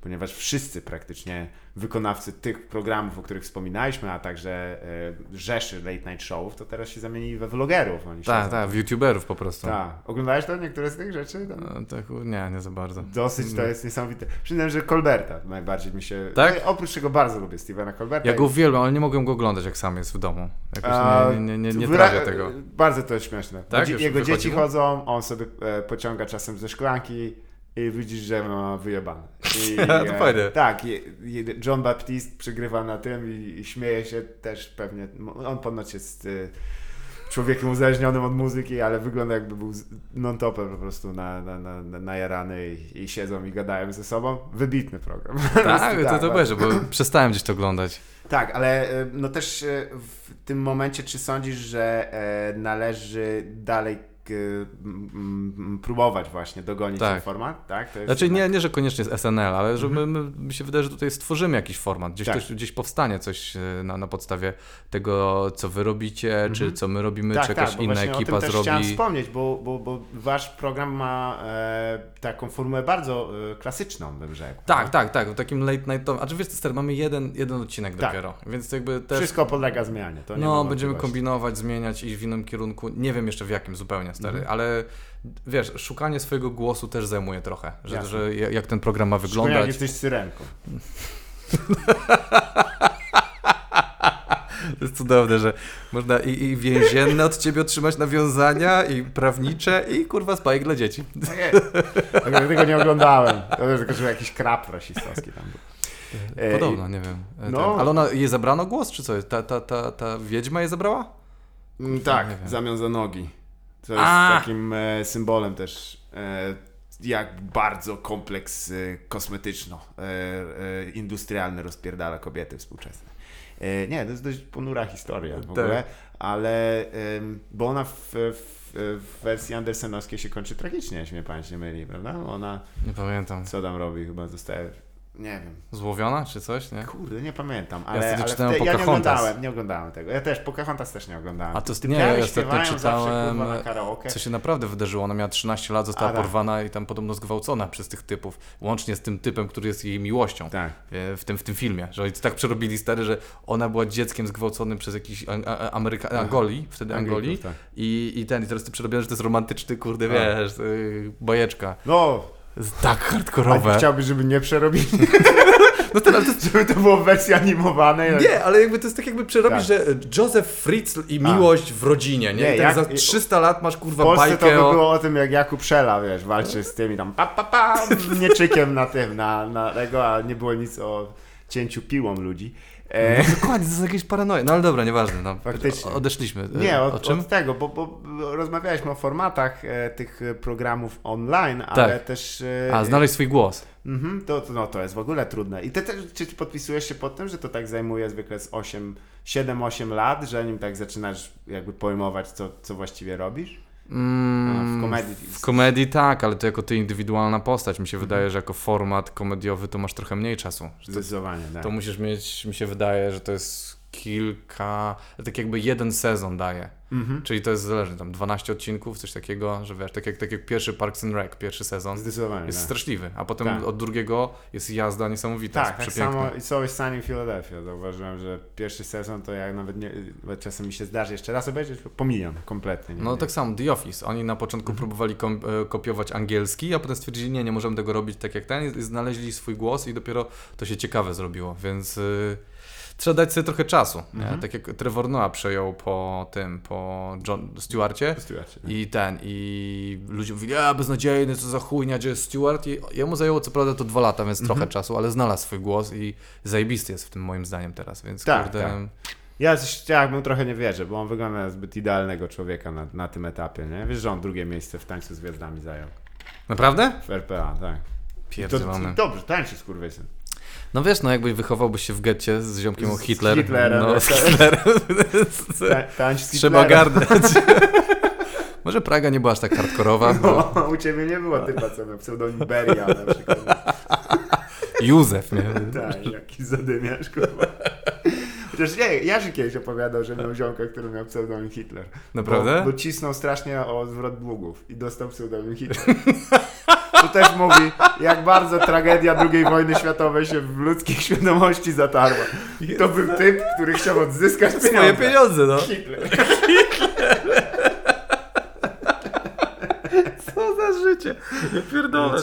Ponieważ wszyscy praktycznie wykonawcy tych programów, o których wspominaliśmy, a także e, rzeszy late night showów, to teraz się zamienili we vlogerów. Oni Tak, tak, w youtuberów po prostu. tak. Oglądałeś to niektóre z tych rzeczy? E, Tak, nie, nie za bardzo. Dosyć to jest niesamowite. Przyznam, że Colberta najbardziej mi się. Tak? No, oprócz tego bardzo lubię Stevena Colberta. Ja go uwielbiam, ale nie mogłem go oglądać, jak sam jest w domu. Jakoś A, nie, nie, nie, nie wyra- tego. Bardzo to jest śmieszne. Tak? Już Jego dzieci wychodziło? chodzą, on sobie e, pociąga czasem ze szklanki i widzisz, że ma wyjebane. I, To fajne. Tak, John Baptiste przygrywa na tym i, i śmieje się też pewnie. On ponoć jest e, człowiekiem uzależnionym od muzyki, ale wygląda jakby był non-topem po prostu na, na, na, na, najarany i, i siedzą i gadają ze sobą. Wybitny program. Tak, to, to bardzo. będzie, bo przestałem gdzieś to oglądać. Tak, ale e, no też e, w tym momencie, czy sądzisz, że należy dalej próbować właśnie dogonić Tak. ten format? Tak, to jest Znaczy jednak- nie, nie, że koniecznie z SNL, ale że my, my, mi się wydaje, że tutaj stworzymy jakiś format, gdzieś, Tak. coś, gdzieś powstanie coś e, na, na podstawie tego, co wy robicie, czy co my robimy, czy jakaś Mhm. bo inna ekipa o tym też chciałem zrobi. wspomnieć, bo, bo, bo wasz program ma e, taką formę bardzo e, klasyczną, bym rzekł. Tak, no? tak, tak, w takim late night, a czy wiesz, stary, mamy jeden, jeden odcinek Tak. dopiero, więc jakby też... Wszystko podlega zmianie. To nie No, będziemy kombinować, zmieniać i w innym kierunku. Nie wiem jeszcze w jakim zupełnie, stary, Mhm. ale wiesz, szukanie swojego głosu też zajmuje trochę, że, Jasne. że ja- jak ten program ma Szczególnie jak wyglądać. jesteś syrenką. To jest cudowne, że można i, i więzienne od ciebie otrzymać nawiązania, i prawnicze, i kurwa spajek dla dzieci. Tak jest. Tak, Tego nie oglądałem. Tylko, że jakiś krap rasistowski tam był. E, Podobno, nie wiem. E, no. Ale ona, jej zabrano głos, czy co? Ta, ta, ta, ta wiedźma jej zabrała? Mm, Tak, w zamian za nogi. To jest A! takim e, symbolem też, e, jak bardzo kompleks e, kosmetyczno, e, e, rozpierdala kobiety współczesne. E, nie, to jest dość ponura historia w ogóle, ale em, bo ona w, w, w wersji andersenowskiej się kończy tragicznie, jeśli mnie pamięć nie myli, prawda? Ona Nie pamiętam. co tam robi? Chyba zostaje, nie wiem, Złowiona, czy coś, nie? Kurde, nie pamiętam, ale, wtedy ale czytałem te, ja nie oglądałem, nie oglądałem tego. Ja też, Pocahontas też nie oglądałem. A to Ty nie, ja ostatnio zawsze, czytałem, karaoke. Co się naprawdę wydarzyło. Ona miała 13 lat, została A, tak. porwana i tam podobno zgwałcona przez tych typów. Łącznie z tym typem, który jest jej miłością. Tak. e, W tym, w tym filmie, że oni tak przerobili stary, że ona była dzieckiem zgwałconym przez jakiś Ameryka... Angolii, wtedy Angolii Anglików, tak. i, i ten, i teraz to przerobione, że to jest romantyczny, kurde, wiesz, yy, bajeczka. No, Jest tak a hardkorowe. chciałbyś, żeby nie przerobili, No ten, ale to żeby to było w wersji animowanej. Nie, ale jakby to jest tak jakby przerobić, Tak. że Józef Fritzl i miłość w rodzinie, nie? Nie, I tak jak- za 300 lat masz W kurwa Polsce to by bajkę o... było o tym, jak Jakub Szela, wiesz, walczy z tymi tam pa, pa, pa, mieczykiem na tym, na, na tego, a nie było nic o cięciu piłą ludzi. E, No dokładnie, to jest jakieś paranoje. No ale dobra, nieważne. No, Faktycznie. Odeszliśmy. E, nie, o od, czym? od tego, bo, bo rozmawialiśmy o formatach e, tych e, programów online, ale Tak. też... E, A, znaleźć swój głos. Mhm, to, to, no, to jest w ogóle trudne. I ty też, czy ty podpisujesz się pod tym, że to tak zajmuje zwykle z 8, 7-8 lat, że nim tak zaczynasz jakby pojmować, co, co właściwie robisz? Mm, w komedii. W komedii tak, ale to jako ty indywidualna postać. Mi się Mhm. wydaje, że jako format komediowy to masz trochę mniej czasu. Że to, Zdecydowanie, tak. to musisz mieć, mi się wydaje, że to jest kilka, tak jakby jeden sezon daje. Mhm. Czyli to jest zależne, tam 12 odcinków, coś takiego, że wiesz, tak jak, tak jak pierwszy Parks and Rec, pierwszy sezon Zdecydowanie. jest tak. straszliwy, a potem Tak. od drugiego jest jazda niesamowita, Tak, jest tak samo i co jest Sunny Philadelphia. Zauważyłem, że pierwszy sezon to ja nawet nie, czasem mi się zdarzy jeszcze raz obejrzeć, pomijam kompletnie. Nie, No nie. tak samo The Office. Oni na początku próbowali kom- e, kopiować angielski, a potem stwierdzili, nie, nie możemy tego robić tak jak ten i znaleźli swój głos i dopiero to się ciekawe zrobiło, więc y, trzeba dać sobie trochę czasu. Mhm. Tak jak Trevor Noah przejął po tym, po John Stewarcie Stuarcie. i ten, i ludzie mówili, a beznadziejny, co za chujnia, gdzie jest Stewart i jemu zajęło co prawda to dwa lata, więc trochę czasu, ale znalazł swój głos i zajebisty jest w tym moim zdaniem teraz, więc Tak, kurde... tak. Ja coś jakbym trochę nie wierzę, bo on wygląda na zbyt idealnego człowieka na, na tym etapie, nie? Wiesz, że on drugie miejsce w tańcu z gwiazdami zajął. Naprawdę? W RPA, tak. Pierdzielony. dobrze, tańczy skurwysyn. No wiesz, no jakbyś wychowałbyś się w getcie z ziomkiem o Z Hitler. Hitlerem, no, tak. z Hitlerem. Ta, tańcz z Trzeba Hitlerem. garnąć. Może Praga nie była aż tak hardkorowa, bo No, u ciebie nie było typa, co pseudonim Beria na przykład. Józef, nie? Tak, jakiś zadymiarz, kurwa. Chociaż nie, Jarzy kiedyś opowiadał, że miał ziomka, który miał pseudonim Hitler. Naprawdę? Bo, bo cisnął strasznie o zwrot długów i dostał pseudonim Hitler. Tu też mówi, jak bardzo tragedia II wojny światowej się w ludzkiej świadomości zatarła. To był typ, który chciał odzyskać Swoje pieniądze. pieniądze, no. Hitler. Co za życie? Ja pierdolę.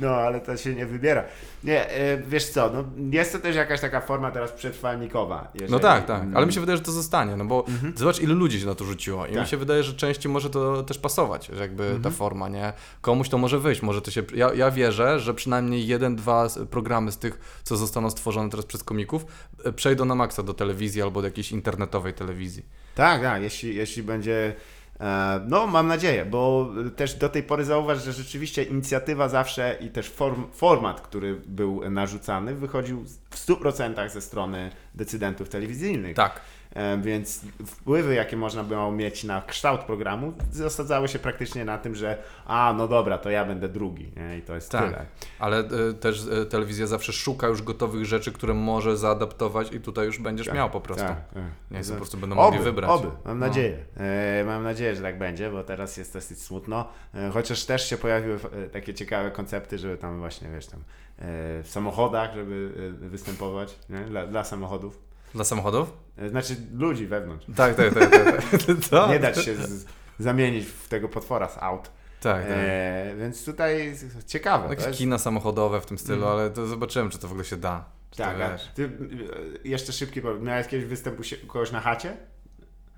No, ale to się nie wybiera. Nie, e, wiesz co, no, jest to też jakaś taka forma teraz przetrwalnikowa. jeżeli- No tak, tak, mm, ale mi się wydaje, że to zostanie, no bo zobacz ile ludzi się na to rzuciło i mi Tak. się wydaje, że części może to też pasować, że jakby ta Mhm. forma, nie? Komuś to może wyjść, może to się, ja, ja wierzę, że przynajmniej jeden, dwa programy z tych, co zostaną stworzone teraz przez komików, e, przejdą na maksa do telewizji albo do jakiejś internetowej telewizji. Tak, tak, jeśli, jeśli będzie. E, No, mam nadzieję, bo też do tej pory zauważ, że rzeczywiście inicjatywa zawsze i też form, format, który był narzucany, wychodził w 100% ze strony decydentów telewizyjnych. Tak. E, Więc wpływy, jakie można było mieć na kształt programu, zasadzały się praktycznie na tym, że a, no dobra, to ja będę drugi. Nie? I to jest Tak. tyle. Ale e, też e, telewizja zawsze szuka już gotowych rzeczy, które może zaadaptować i tutaj już będziesz Tak, miał po prostu. Tak, tak. Nie, po prostu będą mogli oby, wybrać. Oby, mam No. nadzieję. E, mam nadzieję, że tak będzie, bo teraz jest dosyć smutno. E, chociaż też się pojawiły takie ciekawe koncepty, żeby tam właśnie, wiesz, tam e, w samochodach, żeby występować, nie? Dla, dla samochodów. Dla samochodów? E, znaczy ludzi wewnątrz. Tak, tak, tak. tak, tak. Nie dać się z, zamienić w tego potwora z aut. Tak, tak. E, więc tutaj ciekawe. Jakieś jest- kina samochodowe w tym stylu, Mhm. ale to zobaczyłem, czy to w ogóle się da. Tak, to, wiesz. ty e, jeszcze szybki powiem. Miałeś kiedyś występ u, kogoś na chacie?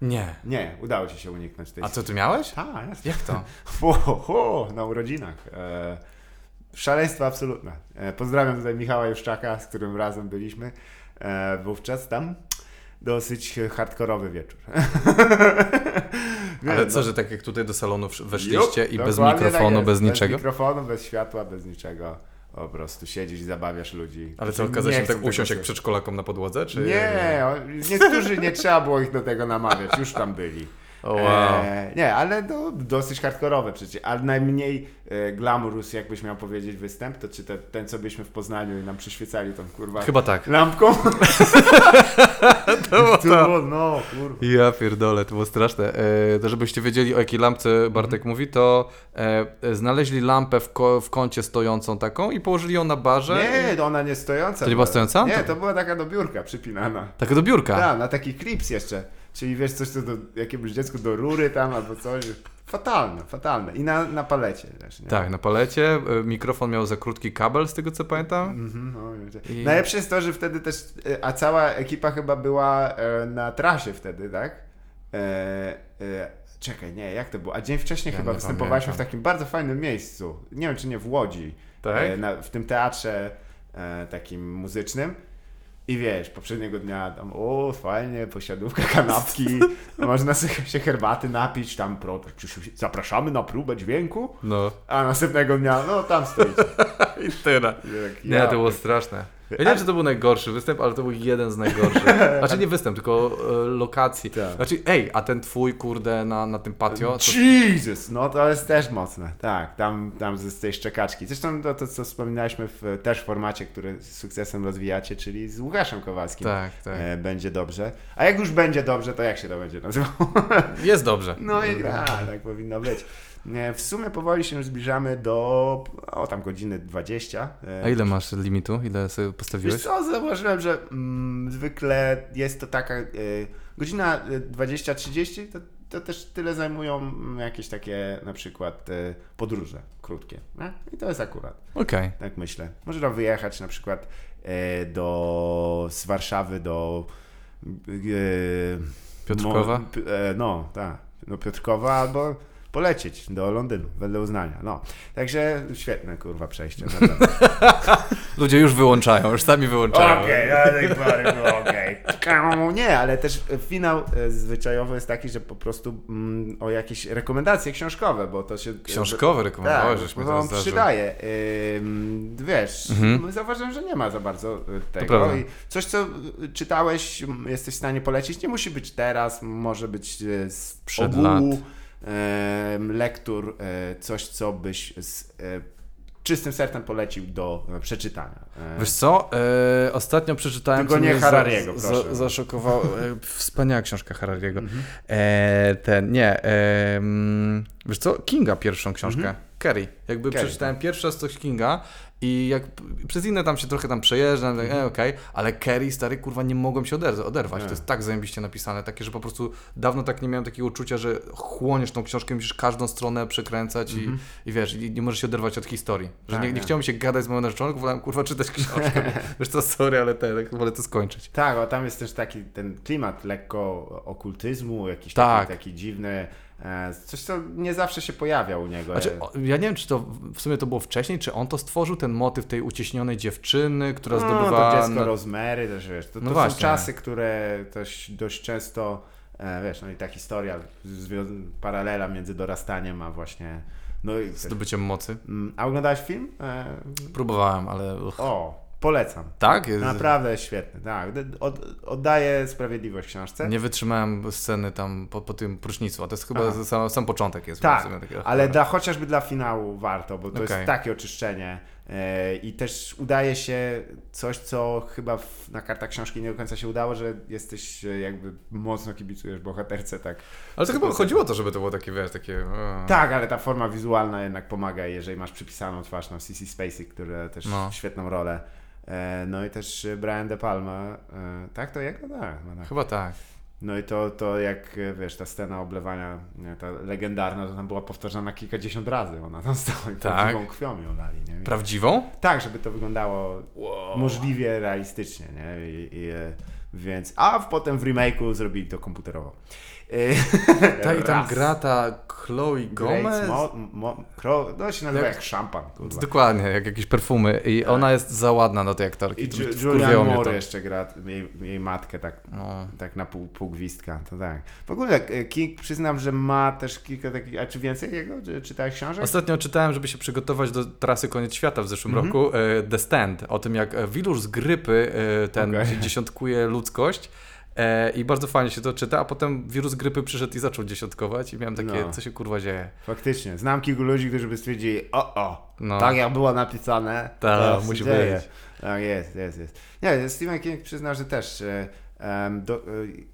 Nie. Nie, udało ci się uniknąć tej A co ty miałeś? Tak, jasne. Jak to? Ho, ho, ho, na urodzinach. E, szaleństwo absolutne. E, pozdrawiam tutaj Michała Juszczaka, z którym razem byliśmy wówczas tam. Dosyć hardkorowy wieczór. Ale co, no. że tak jak tutaj do salonu weszliście Jup, i bez tak mikrofonu, jest. bez niczego? Bez mikrofonu, bez światła, bez niczego. Po prostu siedzisz i zabawiasz ludzi. Ale co, nie się tak usiąść jak przedszkolakom na podłodze? Czy... Nie, niektórzy nie trzeba było ich do tego namawiać, już tam byli. Wow. E, nie, ale no, dosyć hardkorowe przecież. Ale najmniej e, glamurus, jakbyś miał powiedzieć, występ, to czy te, ten, co byliśmy w Poznaniu i nam przyświecali tą kurwa Chyba tak. lampką? To było To było, no, kurwa. Ja pierdolę, to było straszne. E, to żebyście wiedzieli, o jakiej lampce Bartek Mhm. mówi, to e, znaleźli lampę w, ko- w kącie stojącą taką i położyli ją na barze. Nie, to ona nie stojąca. To nie była stojąca? Nie, To- to była taka do biurka przypinana. Taka do biurka. Tak, na taki klips jeszcze. Czyli wiesz, coś co do jakiemuś dziecku do rury tam albo coś. Fatalne, fatalne. I na, na palecie też, nie? Tak, na palecie. E, mikrofon miał za krótki kabel, z tego co pamiętam. Mhm, no. I- Najlepsze jest to, że wtedy też, e, a cała ekipa chyba była e, na trasie wtedy, tak? E, e, czekaj, nie, jak to było? A dzień wcześniej Ja chyba występowaliśmy w takim bardzo fajnym miejscu. Nie wiem, czy nie w Łodzi. Tak? E, na, w tym teatrze takim muzycznym. I wiesz, poprzedniego dnia tam, o fajnie, posiadówka, kanapki, można sobie się herbaty napić, tam pro, zapraszamy na próbę dźwięku, No. a następnego dnia, no tam stoicie. I tyle. Jak Nie, ja- to było straszne. Ja nie wiem, czy to był najgorszy występ, ale to był jeden z najgorszych. Znaczy nie występ, tylko e, lokacji. Tak. Znaczy, ej, a ten twój, kurde, na, na tym patio, to Jesus! No to jest też mocne. Tak, tam, tam z z tej szczekaczki. Zresztą to, to co wspominaliśmy w też w formacie, który z sukcesem rozwijacie, czyli z Łukaszem Kowalskim. Tak, tak. E, będzie dobrze. A jak już będzie dobrze, to jak się to będzie nazywało? jest dobrze. No i gra, tak powinno być. W sumie powoli się zbliżamy do o tam godziny 20. E, A ile masz limitu? Ile sobie Wiesz postawiłeś? co, zauważyłem, że mm, zwykle jest to taka e, godzina e, 20-30, to, to też tyle zajmują mm, jakieś takie na przykład e, podróże krótkie. Nie? I to jest akurat, Okej. tak myślę. Można wyjechać na przykład e, do, z Warszawy do e, Piotrkowa? Mo, p- e, no, tak, do Piotrkowa albo polecieć do Londynu, wedle uznania. No, także świetne kurwa przejście. naprawdę. Ludzie już wyłączają, już sami wyłączają. Okej, ale no, okej. Nie, ale też finał e, zwyczajowo jest taki, że po prostu mm, o jakieś rekomendacje książkowe, bo to się... Książkowe rekomendowałeś, tak, żeśmy to on zdarzył. przydaje. Ym, wiesz, Mhm. zauważyłem, że nie ma za bardzo y, tego. I coś, co y, czytałeś, jesteś w stanie polecić, nie musi być teraz, może być z Przed ogółu em, lektur, e, coś, co byś z e, czystym sercem polecił do e, przeczytania. Wiesz co, e, ostatnio przeczytałem... Tylko nie Harariego, za, proszę. Mhm. za, zaszokowało. Wspaniała książka Harariego. E, ten, nie, e, mm, wiesz co, Kinga pierwszą książkę. Kerry. Jakby Kerry, przeczytałem pierwszy raz coś Kinga i jak przez inne tam się trochę tam przejeżdżam, tak, e, okej, ale Kerry, stary, kurwa, nie mogłem się oder- oderwać. Nie. To jest tak zajebiście napisane, takie, że po prostu dawno tak nie miałem takiego uczucia, że chłoniesz tą książkę, musisz każdą stronę przekręcać i, i wiesz, i nie możesz się oderwać od historii. Że Tak, nie, nie mi się gadać z moją narzeczoną, wolałem kurwa czytać książkę. wiesz co, sorry, ale te, tak, wolę to skończyć. Tak, a tam jest też taki ten klimat lekko okultyzmu, jakiś Tak. taki, taki dziwny, coś co nie zawsze się pojawia u niego. Znaczy, ja nie wiem, czy to w sumie to było wcześniej, czy on to stworzył, ten motyw tej uciśnionej dziewczyny, która no, zdobywa... to dziecko na- Rosemary też, wiesz, to, to No są czasy, które też dość często, e, wiesz, no i ta historia, paralela między dorastaniem a właśnie, no i... Zdobyciem mocy. Mm, A oglądałeś film? E, Próbowałem, ale... uch. o, polecam. Tak? Jest- Naprawdę świetny, tak. Od, oddaję sprawiedliwość książce. Nie wytrzymałem sceny tam po, po tym prusznicu, a to jest chyba Aha. sam, sam początek jest. Tak, takiego ale horroru. dla, chociażby dla finału warto, bo to Okej. jest takie oczyszczenie i też udaje się coś, co chyba w, na kartach książki nie do końca się udało, że jesteś e, jakby mocno kibicujesz bohaterce, tak. Ale to chyba chodziło o to, żeby to było takie, wiesz, takie... e, Tak, ale ta forma wizualna jednak pomaga, jeżeli masz przypisaną twarz, no CC Spacey, który też No. świetną rolę. E, no i też e, Brian De Palma, e, tak to jego? Tak. No, tak. Chyba tak. No i to, to jak, wiesz, ta scena oblewania, ta legendarna, to tam była powtarzana kilkadziesiąt razy, ona tam stała i Tak. prawdziwą krwią ją lali, nie? I- Prawdziwą? Tak, żeby to wyglądało możliwie realistycznie, nie? I, i, e, więc, a potem w remake'u zrobili to komputerowo. Ta, I tam gra ta Chloe Gomez? Mo, mo, kro, no się nazywa Jak- jak, szampan, kurwa. Dokładnie, jak jakieś perfumy. I ona jest za ładna do tej aktorki. I Julian Moore jeszcze gra jej, jej matkę tak, No. tak na pół, pół gwizdka, to tak. W ogóle e, King przyznam, że ma też kilka takich, a czy więcej jego? Czy, czytałeś książek? Ostatnio czytałem, żeby się przygotować do trasy Koniec Świata w zeszłym Mhm. roku, e, The Stand, o tym jak e, wirus z grypy ten Okej. dziesiątkuje ludzkość. E, I bardzo fajnie się to czyta, a potem wirus grypy przyszedł i zaczął dziesiątkować i miałem takie, No. co się kurwa dzieje. Faktycznie. Znam kilku ludzi, którzy by stwierdzili, o, o, No. tak jak było napisane, Tak, to musi dzieje. być. Tak, jest, jest, jest. Nie, Stephen King przyznał, że też e, do, e,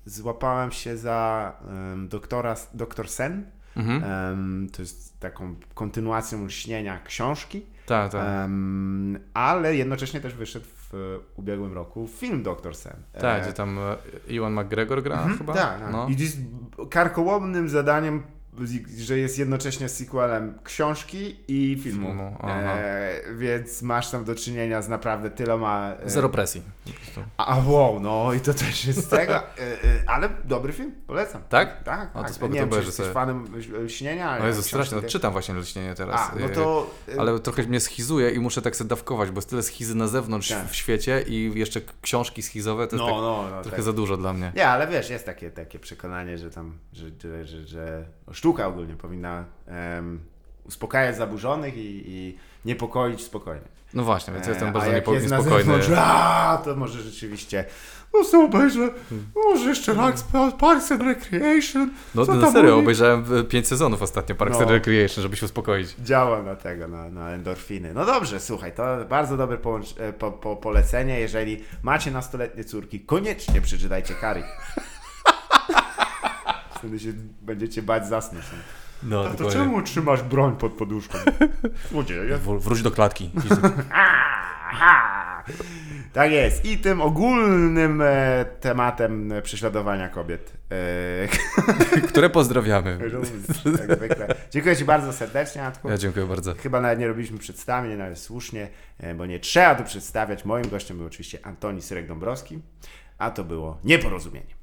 złapałem się za um, doktora, doktor Sen. Mhm. To jest taką kontynuacją śnienia książki, Tak, tak. ale jednocześnie też wyszedł w e, ubiegłym roku film Doktor Sen. tak, E, gdzie tam e, Ewan McGregor gra Mhm, chyba? Tak, tak. No. I jest karkołomnym zadaniem, że jest jednocześnie sequelem książki i filmu. Filmu. E, więc masz tam do czynienia z naprawdę tyloma. E, Zero presji. A wow, no i to też jest z tego. E, e, ale dobry film, polecam. Tak? Tak, to tak. spoko, nie to wiem, czy jesteś sobie. fanem e, śnienia. No książki strasznie, no, czytam właśnie Lśnienie teraz. A, no to. e, Ale trochę mnie schizuje i muszę tak sobie dawkować, bo jest tyle schizy na zewnątrz Tak. w świecie i jeszcze książki schizowe, to jest No, tak no, no. trochę tak. za dużo dla mnie. Nie, ale wiesz, jest takie, takie przekonanie, że tam, że, że, że sztuka ogólnie powinna em, uspokajać zaburzonych i, i niepokoić spokojnie. No właśnie, więc ja jestem E, bardzo A jak niepo- jest na niespokojny. zewnątrz, a, to może rzeczywiście no sobie obejrzę, może jeszcze raz Parks and Recreation. No, co no serio, mówi? obejrzałem e, pięć sezonów ostatnio Parks No. and Recreation, żeby się uspokoić. Działa na tego, na, na endorfiny. No dobrze, słuchaj, to bardzo dobre e, po, po, polecenie. Jeżeli macie nastoletnie córki, koniecznie przeczytajcie Kari. Wtedy się będziecie bać zasnąć. No, A to czemu trzymasz broń pod poduszką? Złodzieje. Wróć do klatki. Tak jest. I tym ogólnym e, tematem prześladowania kobiet. E, Które pozdrawiamy. Dziękuję Ci bardzo serdecznie, Antku. Ja dziękuję bardzo. Chyba nawet nie robiliśmy przedstawień, nawet słusznie, e, bo nie trzeba tu przedstawiać. Moim gościem był oczywiście Antoni Syrek-Dąbrowski, a to było nieporozumienie.